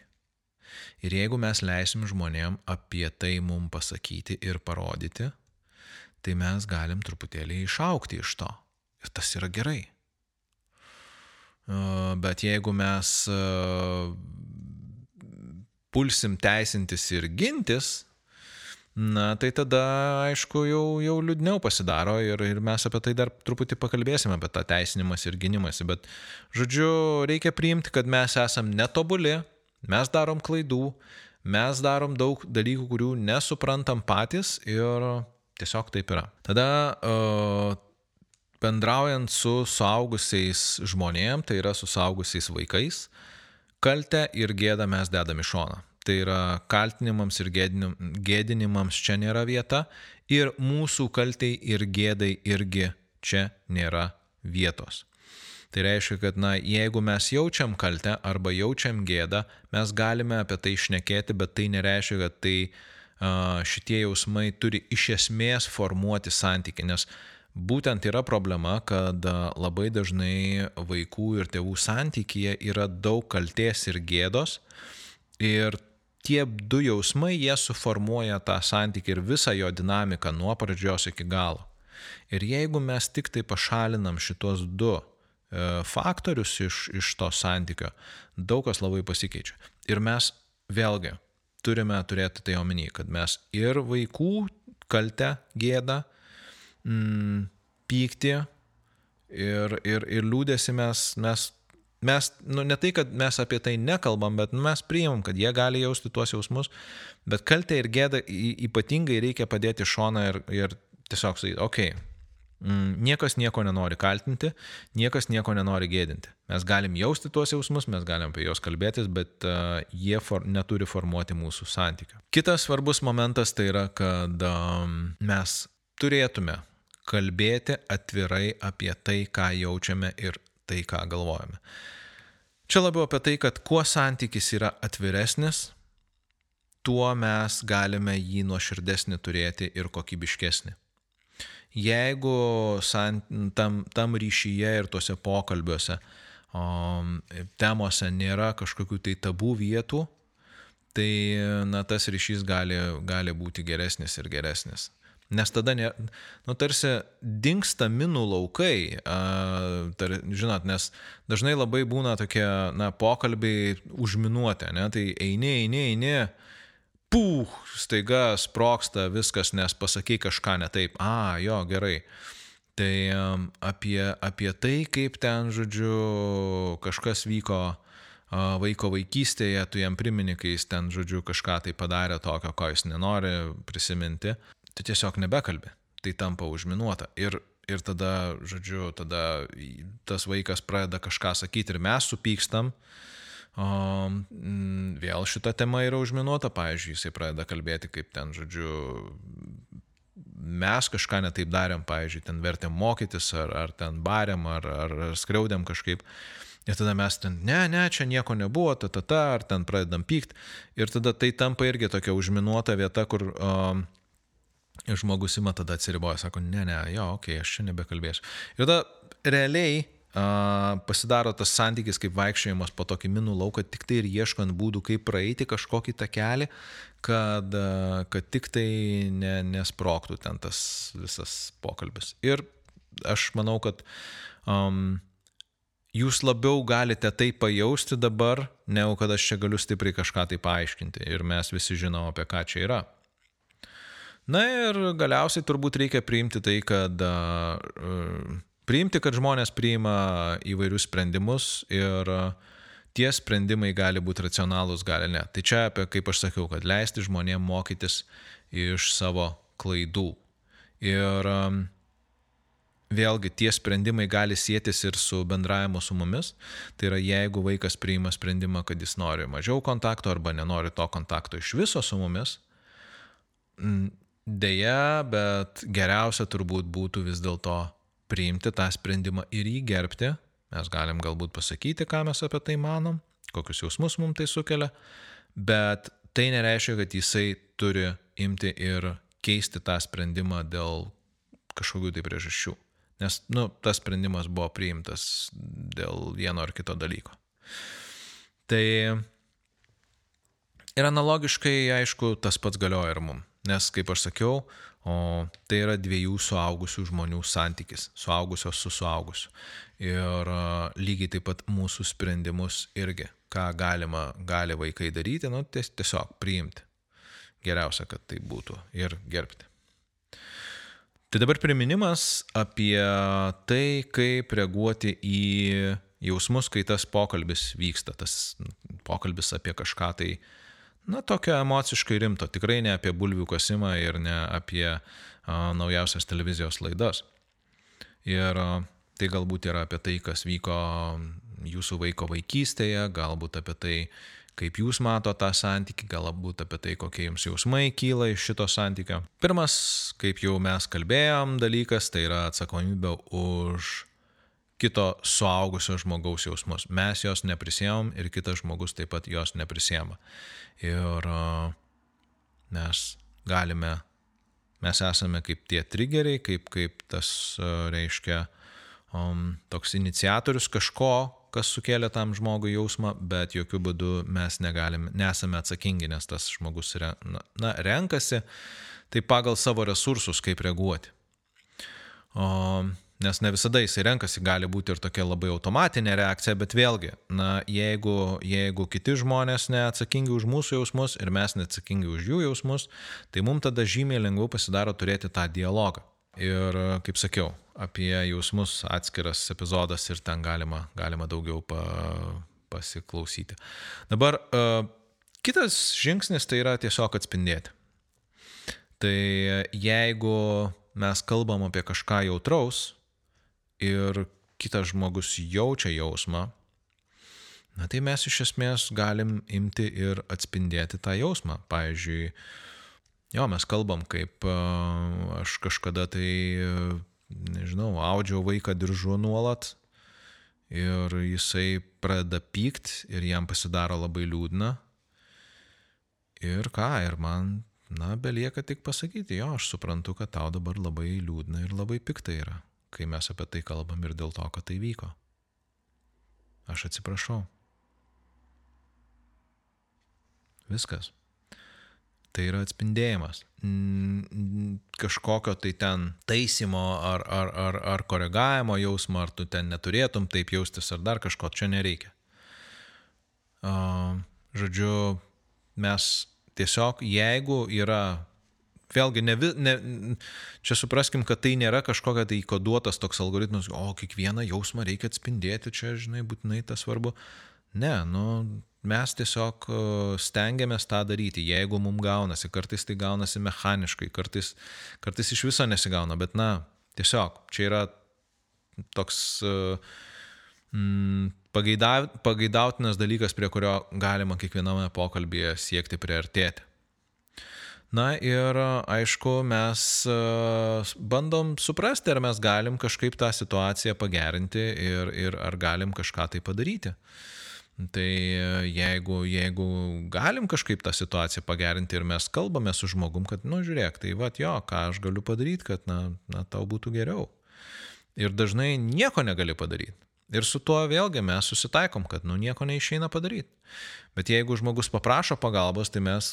Ir jeigu mes leisim žmonėm apie tai mum pasakyti ir parodyti, tai mes galim truputėlį išaukti iš to. Ir tas yra gerai. Bet jeigu mes pulsim teisintis ir gintis, na tai tada, aišku, jau, jau liūdniau pasidaro ir, ir mes apie tai dar truputį pakalbėsime, apie tą teisinimas ir gynimąsi. Bet, žodžiu, reikia priimti, kad mes esam netobuli, mes darom klaidų, mes darom daug dalykų, kurių nesuprantam patys ir tiesiog taip yra. Tada uh, bendraujant su suaugusiais žmonėm, tai yra su suaugusiais vaikais, uh, Kaltę ir gėdą mes dedam į šoną. Tai yra kaltinimams ir gėdinimams čia nėra vieta ir mūsų kaltai ir gėdai irgi čia nėra vietos. Tai reiškia, kad na, jeigu mes jaučiam kaltę arba jaučiam gėdą, mes galime apie tai išnekėti, bet tai nereiškia, kad tai uh, šitie jausmai turi iš esmės formuoti santyki, nes Būtent yra problema, kad labai dažnai vaikų ir tėvų santykėje yra daug kalties ir gėdos ir tie du jausmai jie suformuoja tą santykį ir visą jo dinamiką nuo pradžios iki galo. Ir jeigu mes tik tai pašalinam šitos du e, faktorius iš, iš to santykio, daug kas labai pasikeičia. Ir mes vėlgi turime turėti tai omeny, kad mes ir vaikų kaltę, gėdą, mm, pyktį ir, ir, ir liūdėsi mes, mes, mes nu, ne tai, kad mes apie tai nekalbam, bet nu, mes priimam, kad jie gali jausti tuos jausmus, bet kaltę ir gėdą ypatingai reikia padėti šoną ir, ir tiesiog sakyti, okei, okay, mm, niekas nieko nenori kaltinti, niekas nieko nenori gėdinti. Mes galim jausti tuos jausmus, mes galim apie juos kalbėtis, bet uh, jie for, neturi formuoti mūsų santykių. Kitas svarbus momentas tai yra, kad um, mes turėtume kalbėti atvirai apie tai, ką jaučiame ir tai, ką galvojame. Čia labiau apie tai, kad kuo santykis yra atviresnis, tuo mes galime jį nuoširdesnį turėti ir kokybiškesnį. Jeigu sant, tam, tam ryšyje ir tuose pokalbiuose o, temose nėra kažkokių tai tabų vietų, tai na, tas ryšys gali, gali būti geresnis ir geresnis. Nes tada, ne, nu, tarsi dinksta minų laukai, a, tar, žinot, nes dažnai labai būna tokie, na, pokalbiai užminuoti, ne, tai eini, eini, eini, puh, staiga sproksta viskas, nes pasakai kažką ne taip, a, jo, gerai. Tai apie, apie tai, kaip ten, žodžiu, kažkas vyko vaiko vaikystėje, tu jam primini, kai jis ten, žodžiu, kažką tai padarė tokio, ko jis nenori prisiminti, tu tiesiog nebekalbi. Tai tampa užminuota. Ir, ir tada, žodžiu, tada tas vaikas pradeda kažką sakyti ir mes supykstam. O, vėl šita tema yra užminuota, pavyzdžiui, jisai pradeda kalbėti, kaip ten, žodžiu, mes kažką netaip darėm, pavyzdžiui, ten vertėm mokytis, ar, ar ten barėm, ar, ar, ar skriaudėm kažkaip. Ir tada mes ten, ne, ne, čia nieko nebuvo, ta, ta, ta, ar ten pradedam pykt. Ir tada tai tampa irgi tokia užminuota vieta, kur um, žmogus ima tada atsiriboja, sako, ne, ne, jo, okei, okay, aš čia nebekalbėsiu. Ir tada realiai pasidaro tas santykis kaip vaikščiojimas po tokį minų lauką, tik tai ir ieškant būdų, kaip praeiti kažkokį takelį, kad, kad tik tai ne, nesproktų ten tas visas pokalbis. Ir aš manau, kad um, jūs labiau galite tai pajausti dabar, negu kad aš čia galiu stipriai kažką tai paaiškinti. Ir mes visi žinom, apie ką čia yra. Na ir galiausiai turbūt reikia priimti tai, kad uh, priimti, kad žmonės priima įvairius sprendimus ir e, tie sprendimai gali būti racionalūs, gali ne. Tai čia apie, kaip aš sakiau, kad leisti žmonėms mokytis iš savo klaidų. Ir e, vėlgi tie sprendimai gali sėtis ir su bendravimu su mumis. Tai yra, jeigu vaikas priima sprendimą, kad jis nori mažiau kontakto arba nenori to kontakto iš viso su mumis, Deja, bet geriausia turbūt būtų vis dėlto priimti tą sprendimą ir jį gerbti. Mes galim galbūt pasakyti, ką mes apie tai manom, kokius jausmus mums tai sukelia, bet tai nereiškia, kad jisai turi imti ir keisti tą sprendimą dėl kažkokių tai priežasčių. Nes, nu, tas sprendimas buvo priimtas dėl vieno ar kito dalyko. Tai ir analogiškai, aišku, tas pats galioja ir mums. Nes, kaip aš sakiau, O tai yra dviejų suaugusių žmonių santykis, suaugusios su suaugusiu. Ir lygiai taip pat mūsų sprendimus irgi, ką galima, gali vaikai daryti, nu, tiesiog priimti. Geriausia, kad tai būtų ir gerbti. Tai dabar priminimas apie tai, kaip reaguoti į jausmus, kai tas pokalbis vyksta, tas pokalbis apie kažką tai uh, na, tokio emociškai rimto, tikrai ne apie bulvių kasimą ir ne apie a, naujausias televizijos laidas. Ir a, tai galbūt yra apie tai, kas vyko jūsų vaiko vaikystėje, galbūt apie tai, kaip jūs mato tą santykį, galbūt apie tai, kokie jums jausmai kyla iš šito santykio. Pirmas, kaip jau mes kalbėjom, dalykas tai yra atsakomybė už kito suaugusio žmogaus jausmus. Mes jos neprisėmom ir kitas žmogus taip pat jos neprisėma. Ir mes galime, mes esame kaip tie triggeriai, kaip, kaip tas reiškia um, toks iniciatorius kažko, kas sukėlė tam žmogui jausmą, bet jokių būdų mes negalime, nesame atsakingi, nes tas žmogus re, na, na, renkasi tai pagal savo resursus, kaip reaguoti. O, Nes ne visada jisai renkasi, gali būti ir tokia labai automatinė reakcija, bet vėlgi, na, jeigu, jeigu kiti žmonės neatsakingi už mūsų jausmus ir mes neatsakingi už jų jausmus, tai mums tada žymiai lengviau pasidaro turėti tą dialogą. Ir, kaip sakiau, apie jausmus atskiras epizodas ir ten galima, galima daugiau pa, pasiklausyti. Dabar uh, kitas žingsnis tai yra tiesiog atspindėti. Tai jeigu mes kalbam apie kažką jautraus, ir kitas žmogus jaučia jausmą, na tai mes iš esmės galim imti ir atspindėti tą jausmą. Pavyzdžiui, jo, mes kalbam, kaip aš kažkada tai, nežinau, audžiau vaiką diržu nuolat ir jisai pradeda pykt ir jam pasidaro labai liūdna. Ir ką, ir man, na, belieka tik pasakyti, jo, aš suprantu, kad tau dabar labai liūdna ir labai pikta yra kai mes apie tai kalbam ir dėl to, kad tai vyko. Aš atsiprašau. Viskas. Tai yra atspindėjimas. Kažkokio tai ten taisymo ar, ar, ar, ar koregavimo jausmo, ar tu ten neturėtum taip jaustis, ar dar kažko čia nereikia. Žodžiu, mes tiesiog, jeigu yra vėlgi, ne, ne, čia supraskim, kad tai nėra kažkokia tai koduotas toks algoritmas, o kiekvieną jausmą reikia atspindėti, čia, žinai, būtinai tas svarbu. Ne, nu, mes tiesiog e, stengiamės tą daryti, jeigu mums gaunasi, kartais tai gaunasi mechaniškai, kartais, kartais iš viso nesigauna, bet na, tiesiog čia yra toks uh, mm, pageidautinas dalykas, prie kurio galima kiekviename pokalbėje siekti priartėti. Na ir aišku, mes e, bandom suprasti, ar mes galim kažkaip tą situaciją pagerinti ir, ir ar galim kažką tai padaryti. Tai jeigu, jeigu galim kažkaip tą situaciją pagerinti ir mes kalbame su žmogum, kad, nu, žiūrėk, tai va, jo, ką aš galiu padaryti, kad, na, na, tau būtų geriau. Ir dažnai nieko negali padaryti. Ir su tuo vėlgi mes susitaikom, kad nu nieko neišeina padaryti. Bet jeigu žmogus paprašo pagalbos, tai mes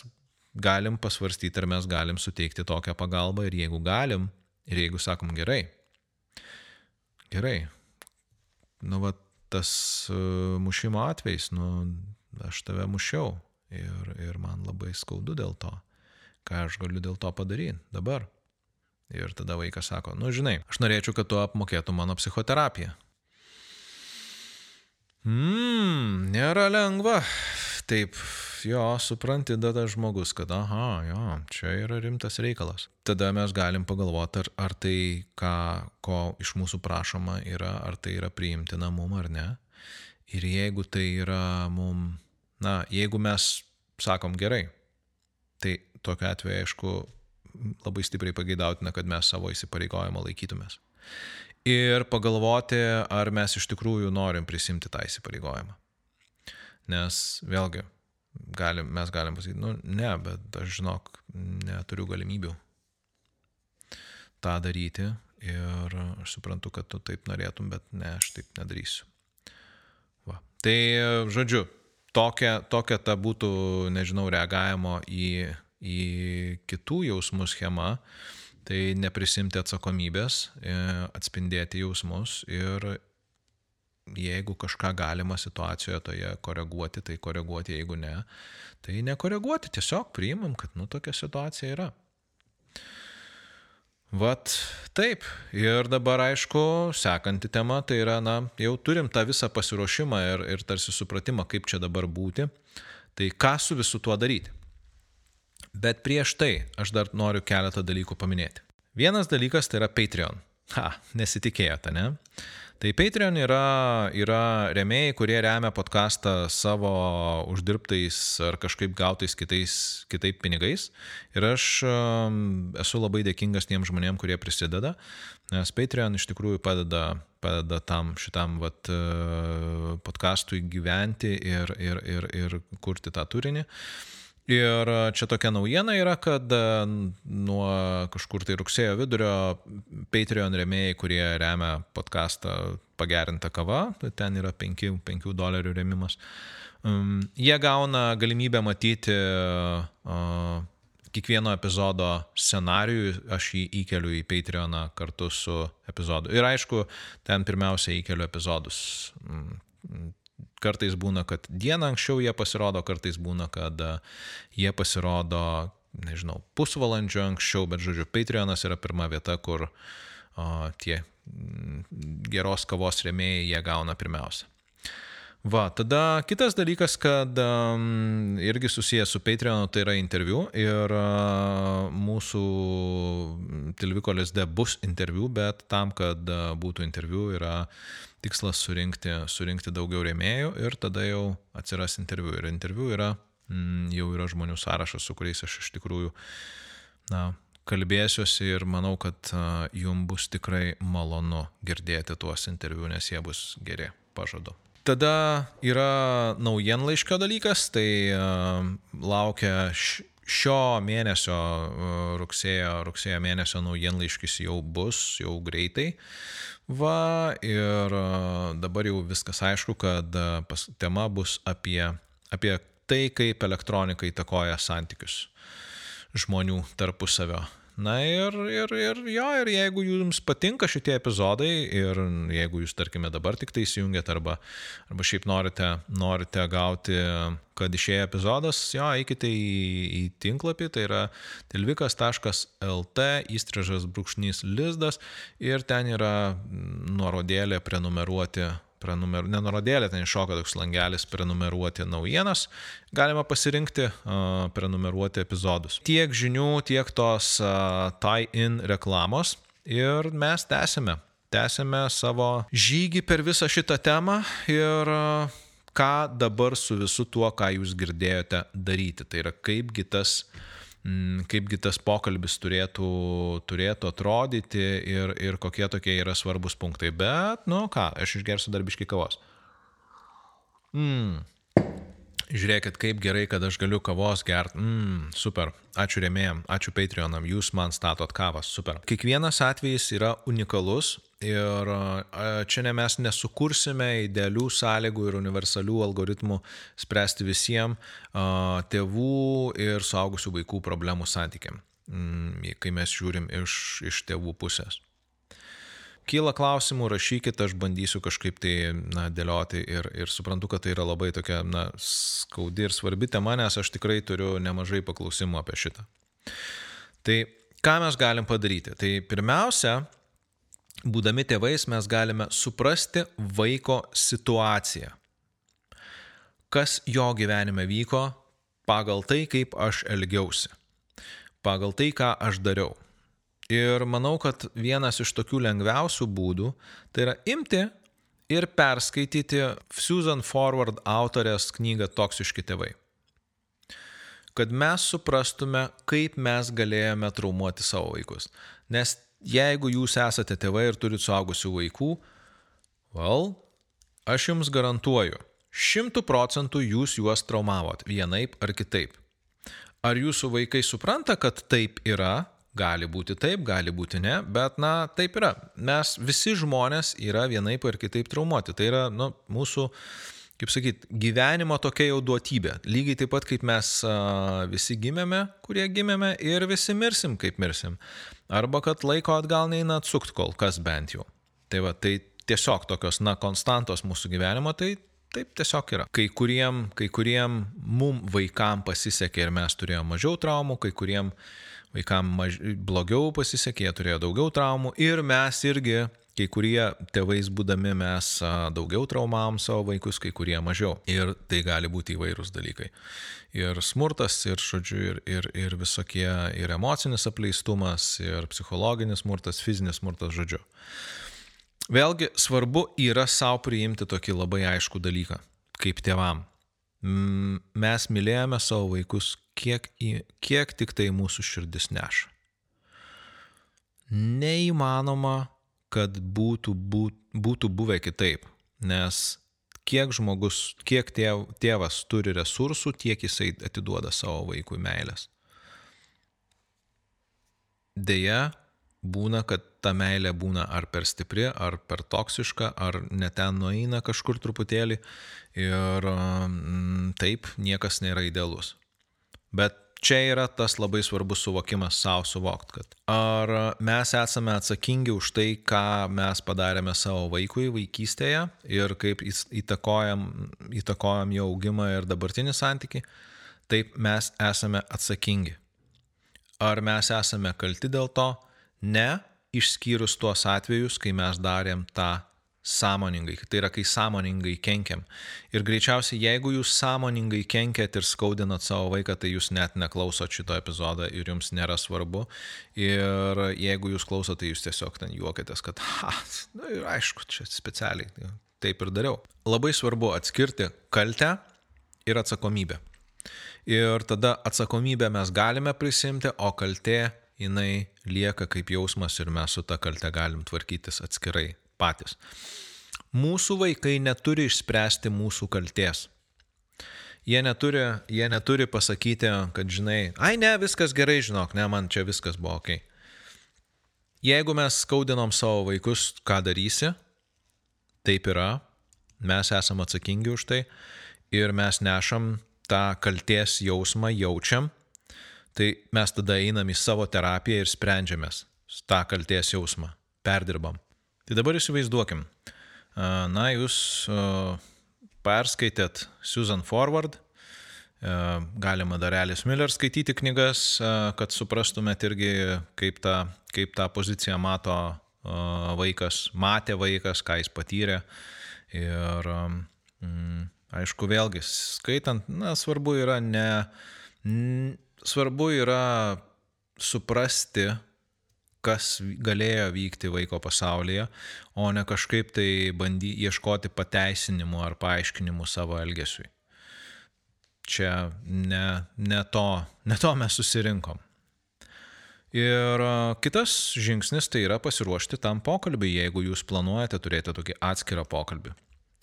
galim pasvarstyti, ar mes galim suteikti tokią pagalbą ir jeigu galim, ir jeigu sakom gerai, gerai, nu va tas uh, mušimo atvejs, nu aš tave mušiau ir, ir man labai skaudu dėl to, ką aš galiu dėl to padaryti dabar. Ir tada vaikas sako, nu žinai, aš norėčiau, kad tu apmokėtum mano psichoterapiją. Mmm, nėra lengva. Taip, jo, supranti, tada žmogus, kad, aha, jo, čia yra rimtas reikalas. Tada mes galim pagalvoti, ar, ar tai, ką, ko iš mūsų prašoma yra, ar tai yra priimtina mum ar ne. Ir jeigu tai yra mum, na, jeigu mes sakom gerai, tai tokiu atveju, aišku, labai stipriai pageidautina, kad mes savo įsipareigojimo laikytumės ir pagalvoti, ar mes iš tikrųjų norim prisimti tą įsipareigojimą. Nes vėlgi, galim, mes galim pasakyti, nu ne, bet aš žinok, neturiu galimybių tą daryti ir aš suprantu, kad tu taip norėtum, bet ne, aš taip nedarysiu. Va. Tai žodžiu, tokia, tokia ta būtų, nežinau, reagavimo į, į kitų jausmų schema. Tai neprisimti atsakomybės, e, atspindėti jausmus ir jeigu kažką galima situacijoje toje koreguoti, tai koreguoti, jeigu ne, tai nekoreguoti, tiesiog priimam, kad nu tokia situacija yra. Vat taip. Ir dabar aišku, sekanti tema, tai yra, na, jau turim tą visą pasiruošimą ir, ir tarsi supratimą, kaip čia dabar būti. Tai ką su visu tuo daryti? Bet prieš tai aš dar noriu keletą dalykų paminėti. Vienas dalykas tai yra Patreon. Ha, nesitikėjote, ne? Tai Patreon yra, yra remėjai, kurie remia podcastą savo uždirbtais ar kažkaip gautais kitais, kitaip pinigais. Ir aš um, esu labai dėkingas tiem žmonėm, kurie prisideda, nes Patreon iš tikrųjų padeda, padeda tam šitam vat, uh, podcastui gyventi ir, ir, ir, ir kurti tą turinį. Uh, Ir e, čia tokia naujiena yra, kad e, nuo kažkur tai rugsėjo vidurio Patreon remėjai, kurie remia podcastą pagerinta kava, tai ten yra 5, 5 dolerių remimas, um, jie gauna galimybę matyti uh, kiekvieno epizodo scenarijų, aš jį įkeliu į Patreoną kartu su epizodu. Ir aišku, ten pirmiausia įkeliu epizodus. Kartais būna, kad dieną anksčiau jie pasirodo, kartais būna, kad e, jie pasirodo, nežinau, pusvalandžio anksčiau, bet žodžiu, Patreonas yra pirma vieta, kur o, tie geros kavos rėmėjai jie gauna pirmiausia. Va, tada kitas dalykas, kad um, irgi susijęs su Patreonu, tai yra interviu ir uh, mūsų Tilvikolės D bus interviu, bet tam, kad uh, būtų interviu, yra tikslas surinkti, surinkti daugiau rėmėjų ir tada jau atsiras interviu. Ir interviu yra, mm, jau yra žmonių sąrašas, su kuriais aš iš tikrųjų, na, kalbėsiuosi ir manau, kad jums bus tikrai malonu girdėti tuos interviu, nes jie bus geri, pažadu. Tada yra naujienlaiškio dalykas, tai laukia šio mėnesio, rugsėjo, rugsėjo mėnesio naujienlaiškis jau bus, jau greitai. Va, ir dabar jau viskas aišku, kad pas, tema bus apie, apie tai, kaip elektronika įtakoja santykius žmonių tarpusavio. Na ir, ir, ir jo, ir jeigu jums patinka šitie epizodai ir jeigu jūs, tarkime, dabar tik tai įsijungiat arba, arba šiaip norite, norite gauti, kad išėjo epizodas, jo, eikite į, į tinklapį, tai yra tilvikas.lt, įstrižas brūkšnys lizdas ir ten yra nuorodėlė prenumeruoti prenumer... nenurodėlė, ten iššoka toks langelis prenumeruoti naujienas, galima pasirinkti uh, prenumeruoti epizodus. Tiek žinių, tiek tos uh, tie-in reklamos ir mes tęsime. Tęsime savo žygį per visą šitą temą ir uh, ką dabar su visu tuo, ką jūs girdėjote daryti. Tai yra kaipgi tas uh, kaipgi tas pokalbis turėtų, turėtų atrodyti ir, ir kokie tokie yra svarbus punktai. Bet, nu ką, aš išgersiu darbiškai kavos. Mm. Žiūrėkit, kaip gerai, kad aš galiu kavos gert. Mm, super. Ačiū rėmėjim, ačiū Patreonam, jūs man statot kavas. Super. Kiekvienas atvejis yra unikalus Ir čia ne mes nesukursime idealių sąlygų ir universalių algoritmų spręsti visiems tėvų ir suaugusių vaikų problemų santykiam, mm, kai mes žiūrim iš, iš tėvų pusės. Kyla klausimų, rašykit, aš bandysiu kažkaip tai na, dėlioti ir, ir suprantu, kad tai yra labai tokia na, skaudi ir svarbi tema, nes aš tikrai turiu nemažai paklausimų apie šitą. Tai ką mes galim padaryti? Tai pirmiausia, būdami tėvais mes galime suprasti vaiko situaciją. Kas jo gyvenime vyko pagal tai, kaip aš elgiausi. Pagal tai, ką aš dariau. Ir manau, kad vienas iš tokių lengviausių būdų tai yra imti ir perskaityti Susan Forward autorės knygą Toksiški tėvai. Kad mes suprastume, kaip mes galėjome traumuoti savo vaikus. Nes jeigu jūs esate tėvai ir turite suaugusių vaikų, well, aš jums garantuoju, šimtų procentų jūs juos traumavot vienaip ar kitaip. Ar jūsų vaikai supranta, kad taip yra, gali būti taip, gali būti ne, bet na, taip yra. Mes visi žmonės yra vienaip ar kitaip traumuoti. Tai yra nu, mūsų kaip sakyt, gyvenimo tokia jau duotybė. Lygiai taip pat kaip mes visi gimėme, kurie gimėme ir visi mirsim, kaip mirsim. Arba kad laiko atgal neina atsukti kol kas bent jau. Tai va, tai tiesiog tokios, na, konstantos mūsų gyvenimo, tai taip tiesiog yra. Kai kuriem, kai kuriem mum vaikam pasisekė ir mes turėjome mažiau traumų, kai kuriem vaikam maž... blogiau pasisekė, jie turėjo daugiau traumų ir mes irgi kai kurie tėvais būdami mes daugiau traumavom savo vaikus, kai kurie mažiau. Ir tai gali būti įvairūs dalykai. Ir smurtas, ir, žodžiu, ir, ir, ir visokie, ir emocinis apleistumas, ir psichologinis smurtas, fizinis smurtas, žodžiu. Vėlgi svarbu yra savo priimti tokį labai aišku dalyką, kaip tėvam. Mes mylėjome savo vaikus, kiek, kiek tik tai mūsų širdis neša. Neįmanoma kad būtų, būt, būtų buvę kitaip. Nes kiek žmogus, kiek tėv, tėvas turi resursų, tiek jisai atiduoda savo vaikui meilės. Deja, būna, kad ta meilė būna ar per stipri, ar per toksiška, ar neten nueina kažkur truputėlį ir mm, taip niekas nėra idealus. Bet čia yra tas labai svarbus suvokimas savo suvokt, kad ar mes esame atsakingi už tai, ką mes padarėme savo vaikui vaikystėje ir kaip įtakojam, įtakojam jo augimą ir dabartinį santyki, taip mes esame atsakingi. Ar mes esame kalti dėl to? Ne, išskyrus tuos atvejus, kai mes darėm tą sąmoningai, tai yra kai sąmoningai kenkiam. Ir greičiausiai, jeigu jūs sąmoningai kenkiat ir skaudinat savo vaiką, tai jūs net neklausot šito epizodo ir jums nėra svarbu. Ir jeigu jūs klausot, tai jūs tiesiog ten juokitės, kad, ha, nu, ir aišku, čia specialiai taip ir dariau. Labai svarbu atskirti kaltę ir atsakomybę. Ir tada atsakomybę mes galime prisimti, o kaltė jinai lieka kaip jausmas ir mes su ta kalte galim tvarkytis atskirai patys. Mūsų vaikai neturi išspręsti mūsų kalties. Jie neturi, jie neturi pasakyti, kad žinai, ai ne, viskas gerai, žinok, ne, man čia viskas buvo ok. Jeigu mes skaudinom savo vaikus, ką darysi, taip yra, mes esame atsakingi už tai ir mes nešam tą kalties jausmą, jaučiam, Tai mes tada einam į savo terapiją ir sprendžiamės tą kalties jausmą, perdirbam. Tai dabar įsivaizduokim, na, jūs perskaitėt Susan Forward, galima dar Alice Miller skaityti knygas, kad suprastumėt irgi, kaip tą, kaip tą poziciją mato vaikas, matė vaikas, ką jis patyrė. Ir mm, aišku, vėlgi, skaitant, na, svarbu yra ne, svarbu yra suprasti, kas galėjo vykti vaiko pasaulyje, o ne kažkaip tai bandy ieškoti pateisinimų ar paaiškinimų savo elgesiui. Čia ne, ne, to, ne to mes susirinkom. Ir kitas žingsnis tai yra pasiruošti tam pokalbiui, jeigu jūs planuojate turėti tokį atskirą pokalbį.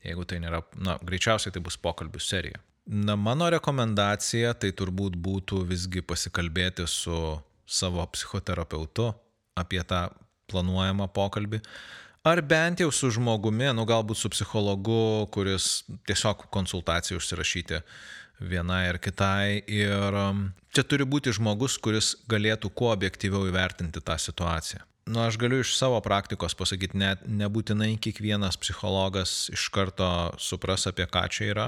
Jeigu tai nėra, na, greičiausiai tai bus pokalbių serija. Na, mano rekomendacija tai turbūt būtų visgi pasikalbėti su savo psichoterapeutu apie tą planuojamą pokalbį. Ar bent jau su žmogumi, nu galbūt su psichologu, kuris tiesiog konsultacijų užsirašyti vienai ar kitai. Ir um, čia turi būti žmogus, kuris galėtų kuo objektyviau įvertinti tą situaciją. Nu, aš galiu iš savo praktikos pasakyti, net nebūtinai kiekvienas psichologas iš karto supras, apie ką čia yra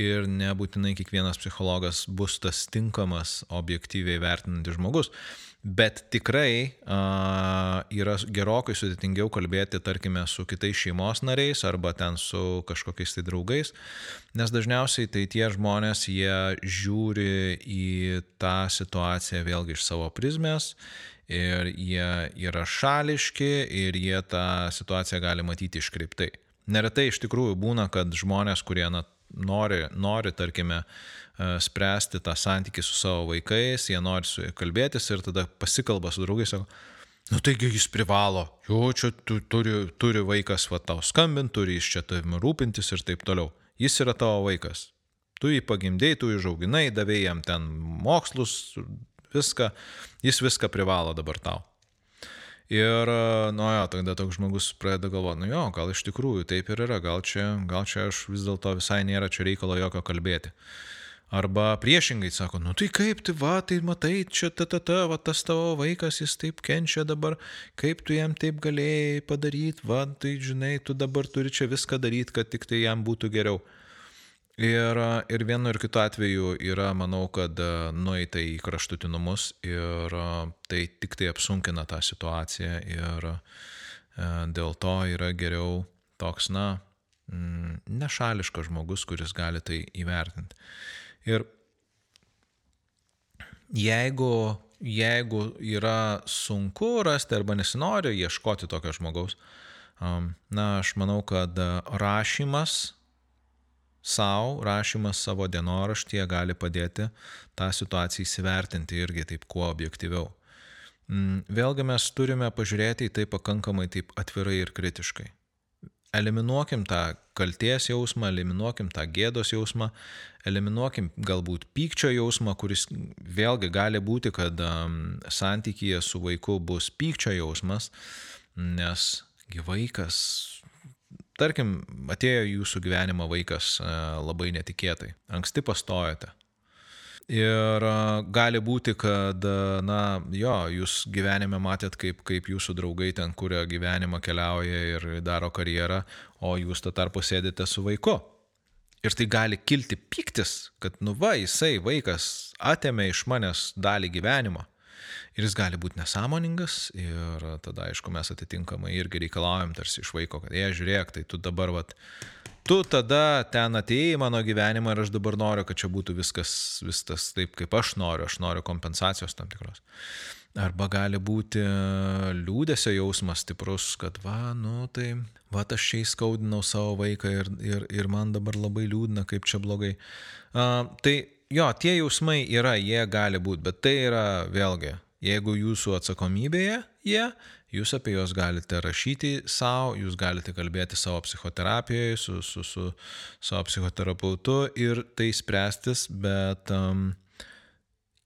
ir nebūtinai kiekvienas psichologas bus tas tinkamas objektyviai vertinantis žmogus. Bet tikrai a, yra gerokai sudėtingiau kalbėti, tarkime, su kitais šeimos nariais arba ten su kažkokiais tai draugais, nes dažniausiai tai tie žmonės, jie žiūri į tą situaciją vėlgi iš savo prizmės ir jie yra šališki ir jie tą situaciją gali matyti iškreiptai. Neretai iš tikrųjų būna, kad žmonės, kurie na, nori, nori, tarkime, e, spręsti tą santykį su savo vaikais, jie nori su jais kalbėtis ir tada pasikalba su draugais, sako, nu taigi jis privalo, jo, čia tu, turi, turi vaikas va tau skambinti, turi iš čia tavimi rūpintis ir taip toliau. Jis yra tavo vaikas. Tu jį pagimdėjai, tu jį užauginai, davėjai jam ten mokslus, viską, jis viską privalo dabar tau. Ir, nu jo, tada toks žmogus pradeda galvoti, nu jo, gal iš tikrųjų taip ir yra, gal čia, gal čia aš vis dėlto visai nėra čia reikalo jokio kalbėti. Arba priešingai sako, nu tai kaip, tai va, tai matai, čia ta, ta, ta, va tas tavo vaikas, jis taip kenčia dabar, kaip tu jam taip galėjai padaryti, va, tai žinai, tu dabar turi čia viską daryti, kad tik tai jam būtų geriau. Ir, ir vienu ir kitu atveju yra, manau, kad nueita į kraštutinumus ir tai tik tai apsunkina tą situaciją ir dėl to yra geriau toks, na, mm, nešališkas žmogus, kuris gali tai įvertinti. Ir jeigu, jeigu yra sunku rasti arba nesinori ieškoti tokio žmogaus, na, aš manau, kad rašymas savo, rašymas savo dienoraštyje gali padėti tą situaciją įsivertinti irgi taip kuo objektyviau. Mm, vėlgi mes turime pažiūrėti į tai pakankamai taip atvirai ir kritiškai. Eliminuokim tą kalties jausmą, eliminuokim tą gėdos jausmą, eliminuokim galbūt pykčio jausmą, kuris vėlgi gali būti, kad santykyje su vaiku bus pykčio jausmas, nes vaikas Tarkim, atėjo jūsų gyvenimo vaikas e, labai netikėtai, anksti pastojate. Ir e, gali būti, kad, e, na, jo, jūs gyvenime matėt, kaip, kaip jūsų draugai ten kuria gyvenimą, keliauja ir daro karjerą, o jūs tą tarpu sėdite su vaiku. Ir tai gali kilti piktis, kad, nu va, jisai vaikas atėmė iš manęs dalį gyvenimo ir jis gali būti nesąmoningas ir tada, aišku, mes atitinkamai irgi reikalaujam tarsi iš vaiko, kad, jie žiūrėk, tai tu dabar, vat, tu tada ten atėjai į mano gyvenimą ir aš dabar noriu, kad čia būtų viskas, viskas taip, kaip aš noriu, aš noriu kompensacijos tam tikros. Arba gali būti liūdėsio jausmas stiprus, kad va, nu tai, va, aš čia įskaudinau savo vaiką ir, ir, ir man dabar labai liūdna, kaip čia blogai. Uh, tai jo, tie jausmai yra, jie gali būti, bet tai yra vėlgi Jeigu jūsų atsakomybėje jie, jūs apie juos galite rašyti savo, jūs galite kalbėti savo psichoterapijoje su, su, su savo psichoterapeutu ir tai spręstis, bet um,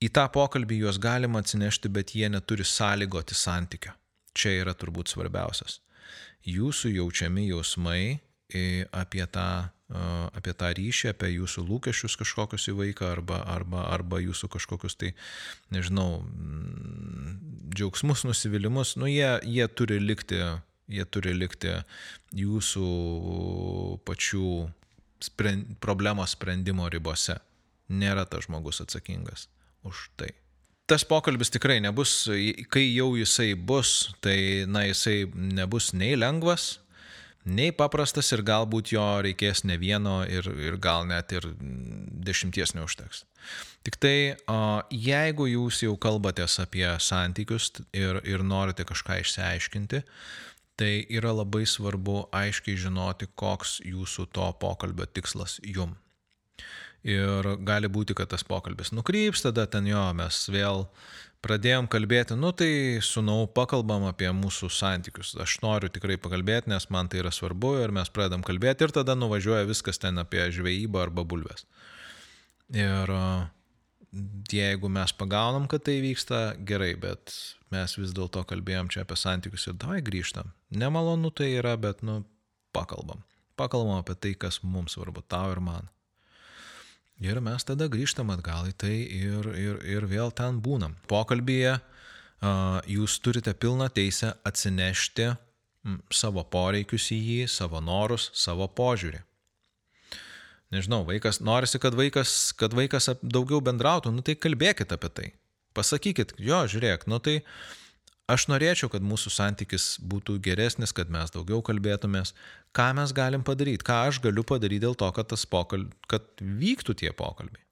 į tą pokalbį juos galima atsinešti, bet jie neturi sąlygoti santykio. Čia yra turbūt svarbiausias. Jūsų jaučiami jausmai apie tą, apie tą ryšį, apie jūsų lūkesčius kažkokius į vaiką arba, arba, arba jūsų kažkokius tai, nežinau, mm, džiaugsmus, nusivylimus, nu jie, jie turi likti, jie turi likti jūsų pačių sprend, problemos sprendimo ribose. Nėra tas žmogus atsakingas už tai tas pokalbis tikrai nebus, kai jau jisai bus, tai na jisai nebus nei lengvas, nei paprastas ir galbūt jo reikės ne vieno ir, ir gal net ir dešimties neužteks. Tik tai, jeigu jūs jau kalbatės apie santykius ir, ir norite kažką išsiaiškinti, tai yra labai svarbu aiškiai žinoti, koks jūsų to pokalbio tikslas jum. Ir gali būti, kad tas pokalbis nukryps, tada ten jo mes vėl pradėjom kalbėti, nu tai sunau pakalbam apie mūsų santykius. Aš noriu tikrai pakalbėti, nes man tai yra svarbu ir mes pradedam kalbėti ir tada nuvažiuoja viskas ten apie žvejybą arba bulves. Ir jeigu mes pagaunam, kad tai vyksta, gerai, bet mes vis dėlto kalbėjom čia apie santykius ir davai grįžtam. Nemalonu tai yra, bet, nu, pakalbam. Pakalbam apie tai, kas mums svarbu, tau ir man. Ir mes tada grįžtam atgal į tai ir, ir, ir vėl ten būnam. Pokalbėje uh, jūs turite pilną teisę atsinešti savo poreikius į jį, savo norus, savo požiūrį. Nežinau, vaikas, norisi, kad vaikas, kad vaikas daugiau bendrautų, nu tai kalbėkit apie tai. Pasakykit, jo, žiūrėk, nu tai aš norėčiau, kad mūsų santykis būtų geresnis, kad mes daugiau kalbėtumės, ką mes galim padaryti, ką aš galiu padaryti dėl to, kad, pokalb... kad vyktų tie pokalbiai.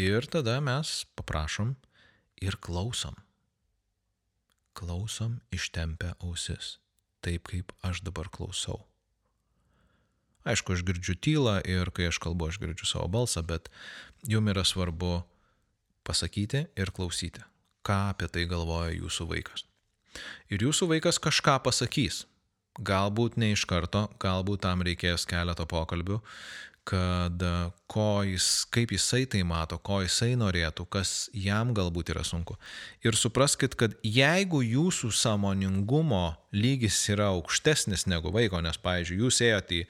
Ir tada mes paprašom ir klausom. Klausom ištempę ausis, taip kaip aš dabar klausau. Aišku, aš girdžiu tylą ir kai aš kalbu, aš girdžiu savo balsą, bet jum yra svarbu pasakyti ir klausyti, ką apie tai galvoja jūsų vaikas. Ir jūsų vaikas kažką pasakys, Galbūt ne iš karto, galbūt tam reikės keletą pokalbių, kad ko jis, kaip jisai tai mato, ko jisai norėtų, kas jam galbūt yra sunku. Ir supraskite, kad jeigu jūsų samoningumo lygis yra aukštesnis negu vaiko, nes, pavyzdžiui, jūs ėjote į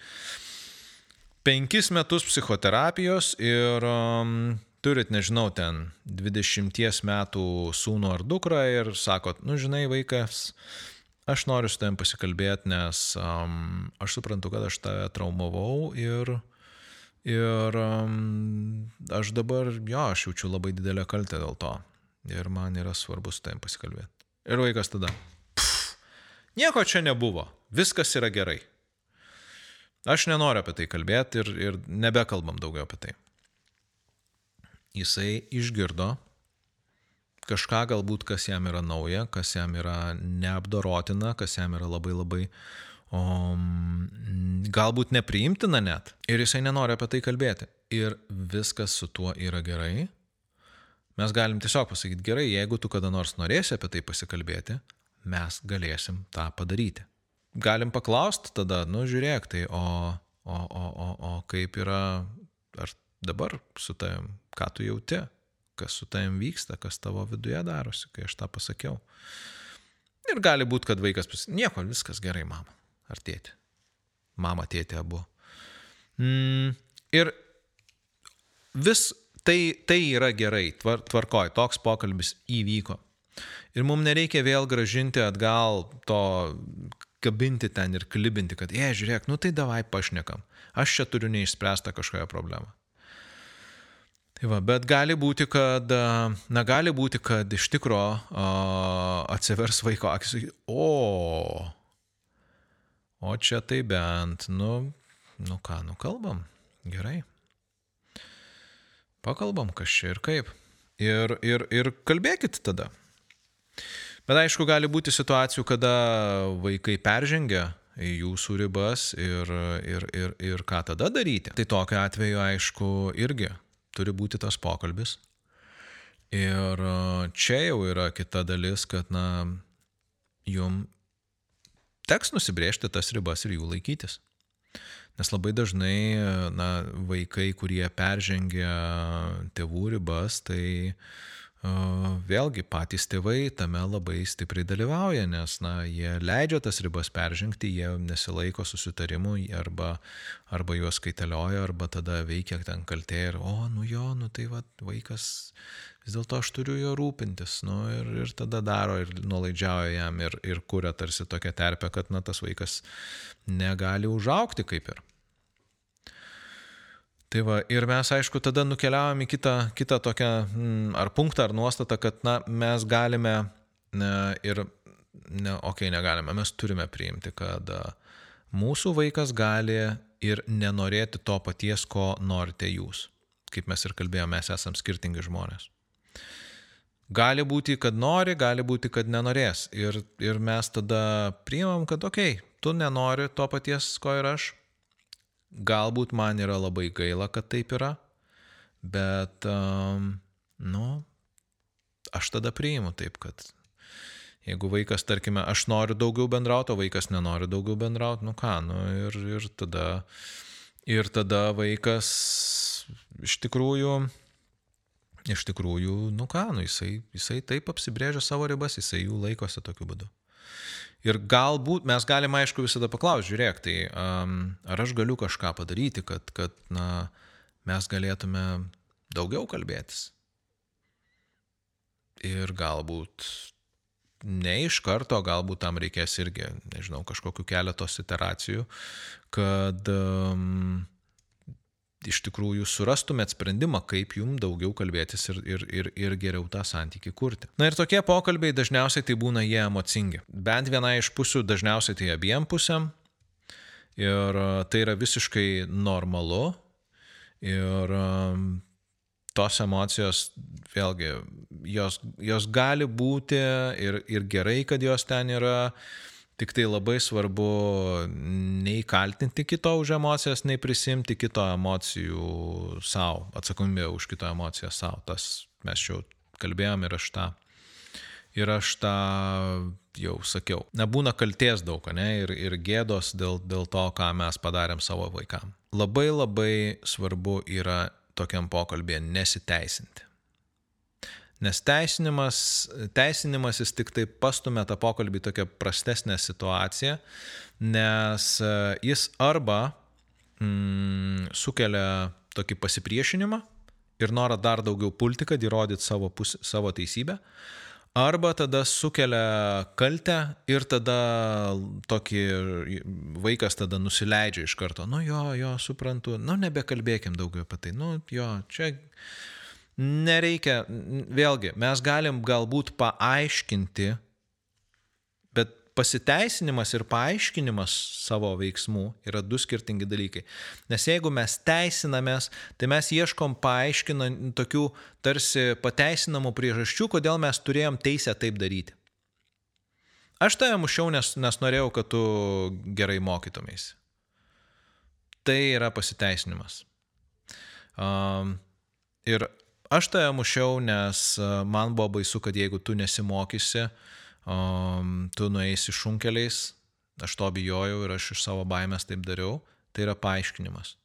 penkis metus psichoterapijos ir um, turit, nežinau, ten 20 metų sūnų ar dukrą ir sakot, nu žinai, vaikas, aš noriu su tavim pasikalbėti, nes um, aš suprantu, kad aš tave traumavau ir, ir um, aš dabar, jo, aš jaučiu labai didelę kaltę dėl to. Ir man yra svarbu su tavim pasikalbėti. Ir vaikas tada. Pff, nieko čia nebuvo, viskas yra gerai. Aš nenoriu apie tai kalbėti ir, ir nebekalbam daugiau apie tai. Jisai išgirdo kažką galbūt, kas jam yra nauja, kas jam yra neapdorotina, kas jam yra labai labai o, galbūt nepriimtina net. Ir jisai nenori apie tai kalbėti. Ir viskas su tuo yra gerai. Mes galim tiesiog pasakyti, gerai, jeigu tu kada nors norėsi apie tai pasikalbėti, mes galėsim tą padaryti. Galim paklausti tada, nu žiūrėk, tai o, o, o, o, o kaip yra, ar dabar su tavim, ką tu jauti, kas su tavim vyksta, kas tavo viduje darosi, kai aš tą pasakiau. Ir gali būti, kad vaikas pasakė, nieko, viskas gerai, mama. Ar tėti. Mama, tėti abu. Mm, ir vis tai, tai yra gerai, tvar, tvarkoj, toks pokalbis įvyko. Ir mums nereikia vėl gražinti atgal to, kabinti ten ir klibinti, kad, jei, žiūrėk, nu tai davai pašnekam. Aš čia turiu neišspręstą kažkokią problemą. Tai va, bet gali būti, kad, na, gali būti, kad iš tikro uh, atsivers vaiko akis, o, o čia tai bent, nu, nu ką, nu kalbam, gerai. Pakalbam, kas čia ir kaip. Ir, ir, ir kalbėkit tada. Bet aišku, gali būti situacijų, kada vaikai peržengia jūsų ribas ir, ir, ir, ir ką tada daryti. Tai tokiu atveju, aišku, irgi turi būti tas pokalbis. Ir čia jau yra kita dalis, kad, na, jum teks nusibriežti tas ribas ir jų laikytis. Nes labai dažnai, na, vaikai, kurie peržengia tėvų ribas, tai vėlgi patys tėvai tame labai stipriai dalyvauja, nes na, jie leidžia tas ribas peržengti, jie nesilaiko susitarimų arba, arba juos kaitelioja, arba tada veikia ten kaltė ir, o, nu jo, nu tai va, vaikas, vis dėlto aš turiu jo rūpintis, nu ir, ir tada daro ir nuolaidžiauja jam ir, ir kuria tarsi tokią terpę, kad na, tas vaikas negali užaukti kaip ir. Tai va, ir mes, aišku, tada nukeliavom į kitą, kitą tokią mm, ar punktą, ar nuostatą, kad na, mes galime ne, ir, ne, okei, okay, negalime, mes turime priimti, kad mūsų vaikas gali ir nenorėti to paties, ko norite jūs. Kaip mes ir kalbėjome, mes esame skirtingi žmonės. Gali būti, kad nori, gali būti, kad nenorės. Ir, ir mes tada priimam, kad okei, okay, tu nenori to paties, ko ir aš, Galbūt man yra labai gaila, kad taip yra, bet, um, nu, aš tada priimu taip, kad jeigu vaikas, tarkime, aš noriu daugiau bendrauti, o vaikas nenori daugiau bendrauti, nu ką, nu ir, ir tada, ir tada vaikas iš tikrųjų, iš tikrųjų, nu ką, nu jisai, jisai taip apsibrėžia savo ribas, jisai jų laikosi tokiu būdu. Ir galbūt mes galime, aišku, visada paklausti, žiūrėk, tai um, ar aš galiu kažką padaryti, kad, kad na, mes galėtume daugiau kalbėtis. Ir galbūt ne iš karto, galbūt tam reikės irgi, nežinau, kažkokiu keletos iteracijų, kad um, iš tikrųjų surastumėt sprendimą, kaip jums daugiau kalbėtis ir, ir, ir, ir geriau tą santykių kurti. Na ir tokie pokalbiai dažniausiai tai būna jie emocingi. Bent viena iš pusių dažniausiai tai abiem pusėm. Ir e, tai yra visiškai normalu. Ir um, tos emocijos, vėlgi, jos, jos gali būti ir, ir gerai, kad jos ten yra. Tik tai labai svarbu nei kaltinti kito už emocijas, nei prisimti kito emocijų savo, atsakomybę už kito emociją savo. Tas mes jau kalbėjom ir aš tą. Ir aš tą jau sakiau. Nebūna kalties daug, ne, ir, ir gėdos dėl, dėl to, ką mes padarėm savo vaikam. Labai labai svarbu yra tokiam pokalbėje nesiteisinti. Nes teisinimas, teisinimas jis tik tai pastumė tą pokalbį tokią prastesnę situaciją, nes e, jis arba mm, sukelia tokį pasipriešinimą ir norą dar daugiau pulti, kad įrodyt savo, pus, savo teisybę, arba tada sukelia kaltę ir tada tokį vaikas tada nusileidžia iš karto, nu jo, jo, suprantu, nu nebekalbėkim daugiau apie tai, nu jo, čia nereikia, vėlgi, mes galim galbūt paaiškinti, bet pasiteisinimas ir paaiškinimas savo veiksmų yra du skirtingi dalykai. Nes jeigu mes teisinamės, tai mes ieškom paaiškinant tokių tarsi pateisinamų priežasčių, kodėl mes turėjom teisę taip daryti. Aš tave mušiau, nes, nes norėjau, kad tu gerai mokytumės. Tai yra pasiteisinimas. Um, ir Aš tave mušiau, nes e, man buvo baisu, kad jeigu tu nesimokysi, um, tu nueisi šunkeliais, aš to bijojau ir aš iš savo baimės taip dariau, tai yra paaiškinimas.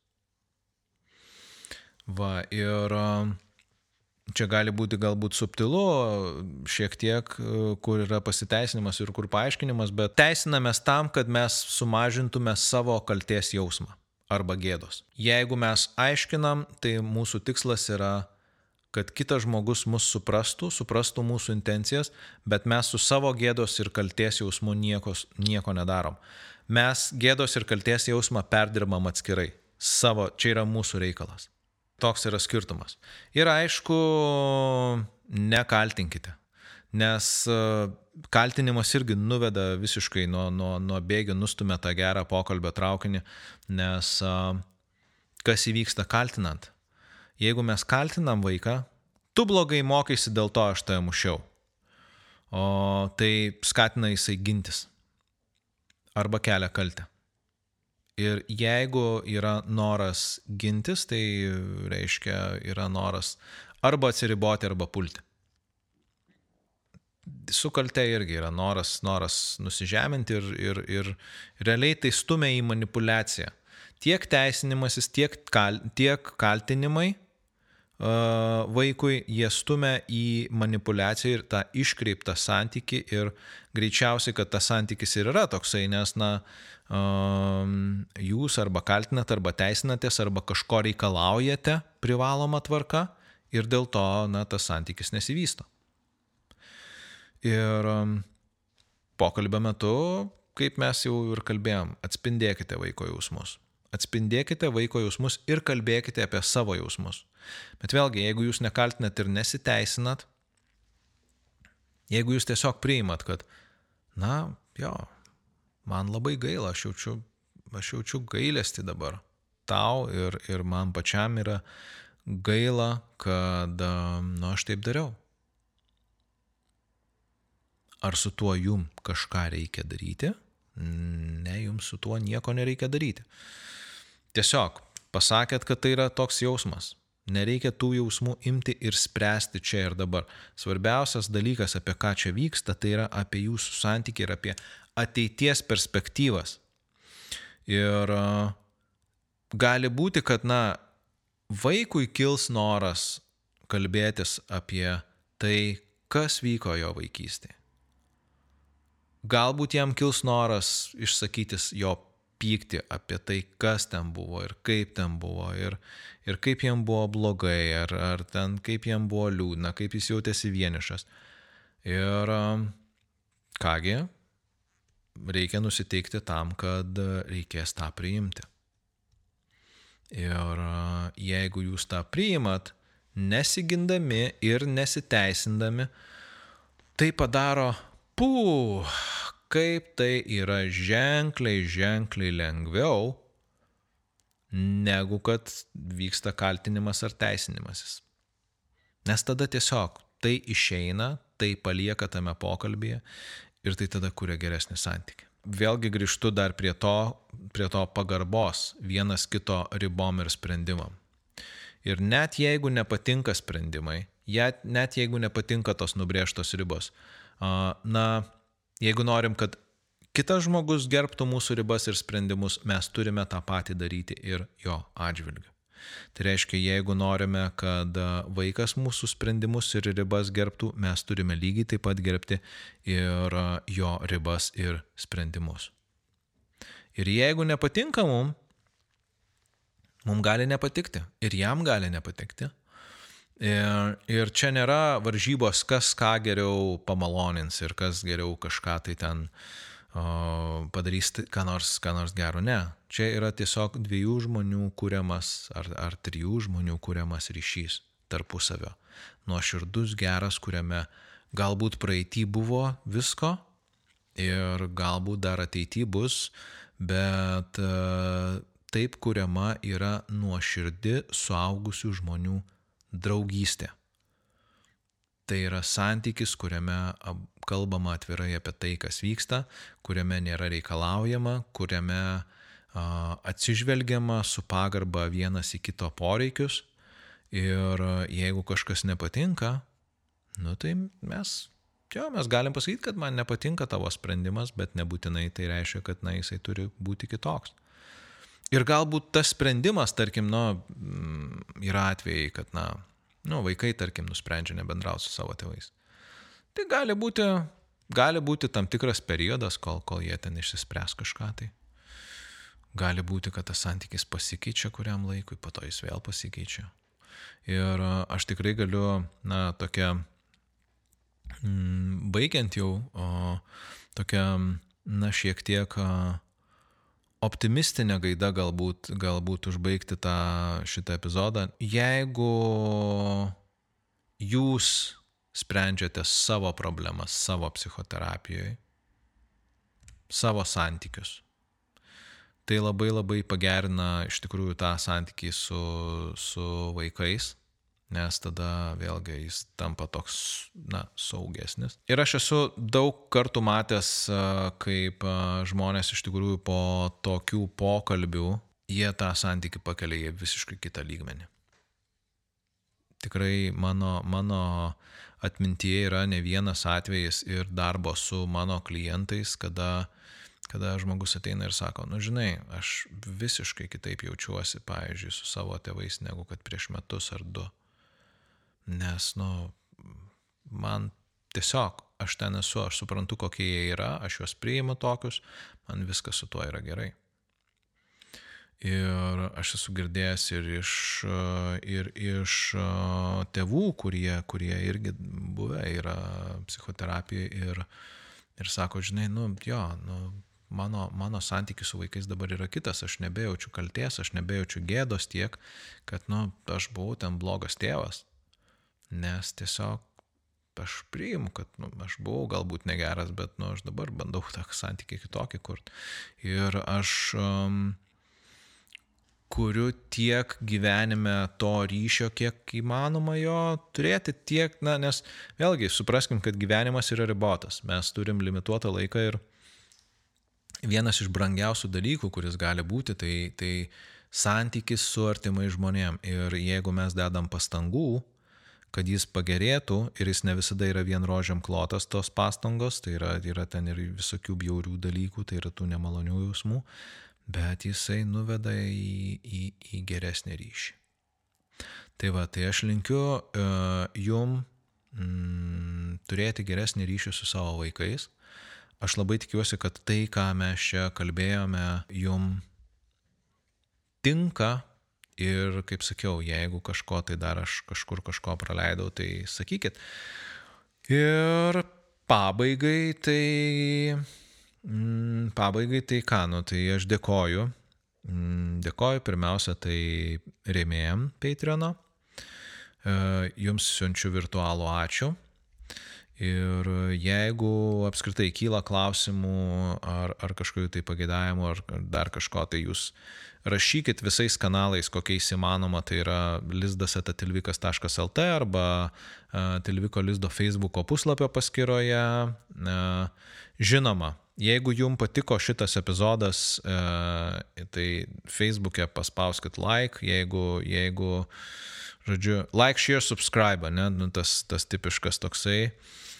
Va, ir um, čia gali būti galbūt subtilu, šiek tiek, e, kur yra pasiteisinimas ir kur paaiškinimas, bet teisinamės tam, kad mes sumažintume savo kalties jausmą arba gėdos. Jeigu mes aiškinam, tai mūsų tikslas yra kad kitas žmogus mus suprastų, suprastų mūsų intencijas, bet mes su savo gėdos ir kalties jausmu nieko, nieko nedarom. Mes gėdos ir kalties jausmą perdirbam atskirai. Savo, čia yra mūsų reikalas. Toks yra skirtumas. Ir aišku, nekaltinkite. Nes e, kaltinimas irgi nuveda visiškai nuo, nuo, nuo bėgių, nustumia tą gerą pokalbio traukinį, nes e, kas įvyksta kaltinant? Jeigu mes kaltinam vaiką, tu blogai mokaisi, dėl to aš tave mušiau. O tai skatina jisai gintis. Arba kelia kaltę. Ir jeigu yra noras gintis, tai reiškia yra noras arba atsiriboti, arba pulti. Su kalte irgi yra noras, noras nusižeminti ir, ir, ir realiai tai stumia į manipulaciją. Tiek teisinimasis, tiek, kal, tiek kaltinimai vaikui, jie stumia į manipulaciją ir tą iškreiptą santyki ir greičiausiai, kad tas santykis ir yra toksai, nes, na, jūs arba kaltinat, arba teisinatės, arba kažko reikalaujate privaloma tvarka ir dėl to, na, tas santykis nesivysto. Ir pokalbio metu, kaip mes jau ir kalbėjom, atspindėkite vaiko jausmus. Atspindėkite vaiko jausmus ir kalbėkite apie savo jausmus. Bet vėlgi, jeigu jūs nekaltinat ir nesiteisinat, jeigu jūs tiesiog priimat, kad, na, jo, man labai gaila, aš jaučiu, aš jaučiu gailestį dabar tau ir, ir man pačiam yra gaila, kad, nu, aš taip dariau. Ar su tuo jum kažką reikia daryti? Ne, jums su tuo nieko nereikia daryti. Tiesiog pasakėt, kad tai yra toks jausmas. Nereikia tų jausmų imti ir spręsti čia ir dabar. Svarbiausias dalykas, apie ką čia vyksta, tai yra apie jūsų santykį ir apie ateities perspektyvas. Ir gali būti, kad, na, vaikui kils noras kalbėtis apie tai, kas vyko jo vaikystėje. Galbūt jam kils noras išsakytis jo pykti apie tai, kas ten buvo ir kaip ten buvo ir, ir kaip jam buvo blogai, ar, ar ten kaip jam buvo liūdna, kaip jis jautėsi vienišas. Ir kągi, reikia nusiteikti tam, kad reikės tą priimti. Ir jeigu jūs tą priimat, nesigindami ir nesiteisindami, tai padaro, pū, kaip tai yra ženkliai, ženkliai lengviau, negu kad vyksta kaltinimas ar teisinimasis. Nes tada tiesiog tai išeina, tai palieka tame pokalbėje ir tai tada kuria geresnį santykį. Vėlgi grįžtu dar prie to, prie to pagarbos vienas kito ribom ir sprendimam. Ir net jeigu nepatinka sprendimai, net jeigu nepatinka tos nubrėžtos ribos, na, Jeigu norim, kad kitas žmogus gerbtų mūsų ribas ir sprendimus, mes turime tą patį daryti ir jo atžvilgiu. Tai reiškia, jeigu norime, kad vaikas mūsų sprendimus ir ribas gerbtų, mes turime lygiai taip pat gerbti ir jo ribas ir sprendimus. Ir jeigu nepatinka mums, mums gali nepatikti ir jam gali nepatikti. Ir, ir čia nėra varžybos, kas ką geriau pamalonins ir kas geriau kažką tai ten o, padarys, ką nors, ką nors gero. Ne. Čia yra tiesiog dviejų žmonių kūriamas ar, ar trijų žmonių kūriamas ryšys tarpusavio. Nuoširdus geras, kuriame galbūt praeitį buvo visko ir galbūt dar ateity bus, bet e, taip kuriama yra nuoširdi suaugusių žmonių draugystė. Tai yra santykis, kuriame kalbama atvirai apie tai, kas vyksta, kuriame nėra reikalaujama, kuriame atsižvelgiama su pagarba vienas į kito poreikius. Ir jeigu kažkas nepatinka, nu tai mes, jo, mes galim pasakyti, kad man nepatinka tavo sprendimas, bet nebūtinai tai reiškia, kad na, jisai turi būti kitoks. Ir galbūt tas sprendimas, tarkim, nu, mm, yra atvejai, kad, na, nu, vaikai, tarkim, nusprendžia nebendrauti su savo tėvais. Tai gali būti, gali būti tam tikras periodas, kol, kol jie ten išsispręs kažką tai. Gali būti, kad tas santykis pasikeičia kuriam laikui, po to jis vėl pasikeičia. Ir aš tikrai galiu, na, tokia, mm, baigiant jau, o, tokia, na, šiek tiek optimistinė gaida galbūt, galbūt užbaigti tą šitą epizodą. Jeigu jūs sprendžiate savo problemas savo psichoterapijoje, savo santykius, tai labai labai pagerina iš tikrųjų tą santykį su, su vaikais nes tada vėlgi jis tampa toks, na, saugesnis. Ir aš esu daug kartų matęs, kaip žmonės iš tikrųjų po tokių pokalbių, jie tą santykių pakelia į visiškai kitą lygmenį. Tikrai mano, mano atmintyje yra ne vienas atvejis ir darbo su mano klientais, kada, kada žmogus ateina ir sako, nu žinai, aš visiškai kitaip jaučiuosi, pavyzdžiui, su savo tėvais negu kad prieš metus ar du Nes, nu, man tiesiog, aš ten esu, aš suprantu, kokie jie yra, aš juos priimu tokius, man viskas su tuo yra gerai. Ir aš esu girdėjęs ir iš, ir iš tėvų, kurie, kurie irgi buvę yra psichoterapijoje ir, ir sako, žinai, nu, jo, nu, mano, mano santykis su vaikais dabar yra kitas, aš nebejaučiu kalties, aš nebejaučiu gėdos tiek, kad, nu, aš buvau ten blogas tėvas, nes tiesiog aš priimu, kad nu, aš buvau galbūt negeras, bet nu, aš dabar bandau tą santykį kitokį kurti. Ir aš um, kuriu tiek gyvenime to ryšio, kiek įmanoma jo turėti, tiek, na, nes vėlgi supraskim, kad gyvenimas yra ribotas, mes turim limituotą laiką ir vienas iš brangiausių dalykų, kuris gali būti, tai, tai santykis su artimai žmonėm. Ir jeigu mes dedam pastangų, kad jis pagerėtų ir jis ne visada yra vien rožiam klotas tos pastangos, tai yra, yra ten ir visokių bjaurių dalykų, tai yra tų nemalonių jausmų, bet jisai nuveda į, į, į geresnį ryšį. Tai va, tai aš linkiu uh, jum mm, turėti geresnį ryšį su savo vaikais. Aš labai tikiuosi, kad tai, ką mes čia kalbėjome, jum tinka ir, kaip sakiau, jeigu kažko tai dar aš kažkur kažko praleidau, tai sakykit. Ir pabaigai tai Mm, pabaigai tai ką, nu, tai aš dėkoju. Mm, dėkoju pirmiausia tai rėmėjim Patreono. E, jums siunčiu virtualų ačiū. Ir jeigu apskritai kyla klausimų ar, ar kažkokių tai pagėdavimų ar dar kažko, tai jūs rašykit visais kanalais, kokiais įmanoma, tai yra lizdas.tilvikas.lt arba uh, Tilviko lizdo Facebooko puslapio paskyroje. Uh, žinoma, Jeigu jums patiko šitas epizodas, e, tai Facebook'e paspauskit like, jeigu, jeigu, žodžiu, like, share, subscribe, ne, nu, tas, tas tipiškas toksai.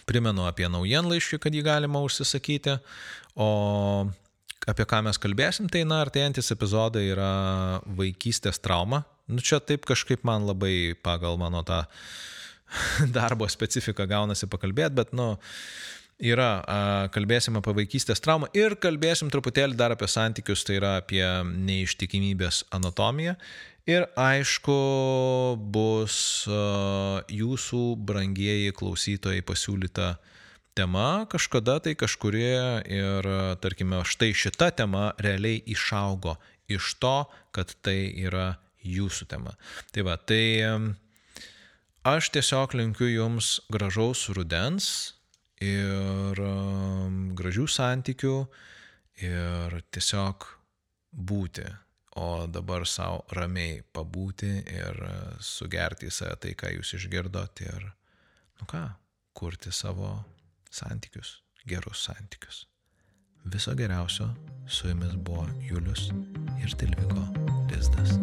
Primenu apie naujienlaiškį, kad jį galima užsisakyti. O apie ką mes kalbėsim, tai, na, artėjantis epizodai yra vaikystės trauma. Nu, čia taip kažkaip man labai pagal mano tą darbo specifiką gaunasi pakalbėti, bet, nu, yra, kalbėsim apie vaikystės traumą ir kalbėsim truputėlį dar apie santykius, tai yra apie neištikimybės anatomiją. Ir aišku, bus jūsų brangieji klausytojai pasiūlyta tema kažkada tai kažkurie ir, tarkime, štai šita tema realiai išaugo iš to, kad tai yra jūsų tema. Tai va, tai aš tiesiog linkiu jums gražaus rudens, ir um, gražių santykių ir tiesiog būti, o dabar savo ramiai pabūti ir sugerti į save tai, ką jūs išgirdot ir, nu ką, kurti savo santykius, gerus santykius. Viso geriausio, su jumis buvo Julius ir Tilviko Lizdas.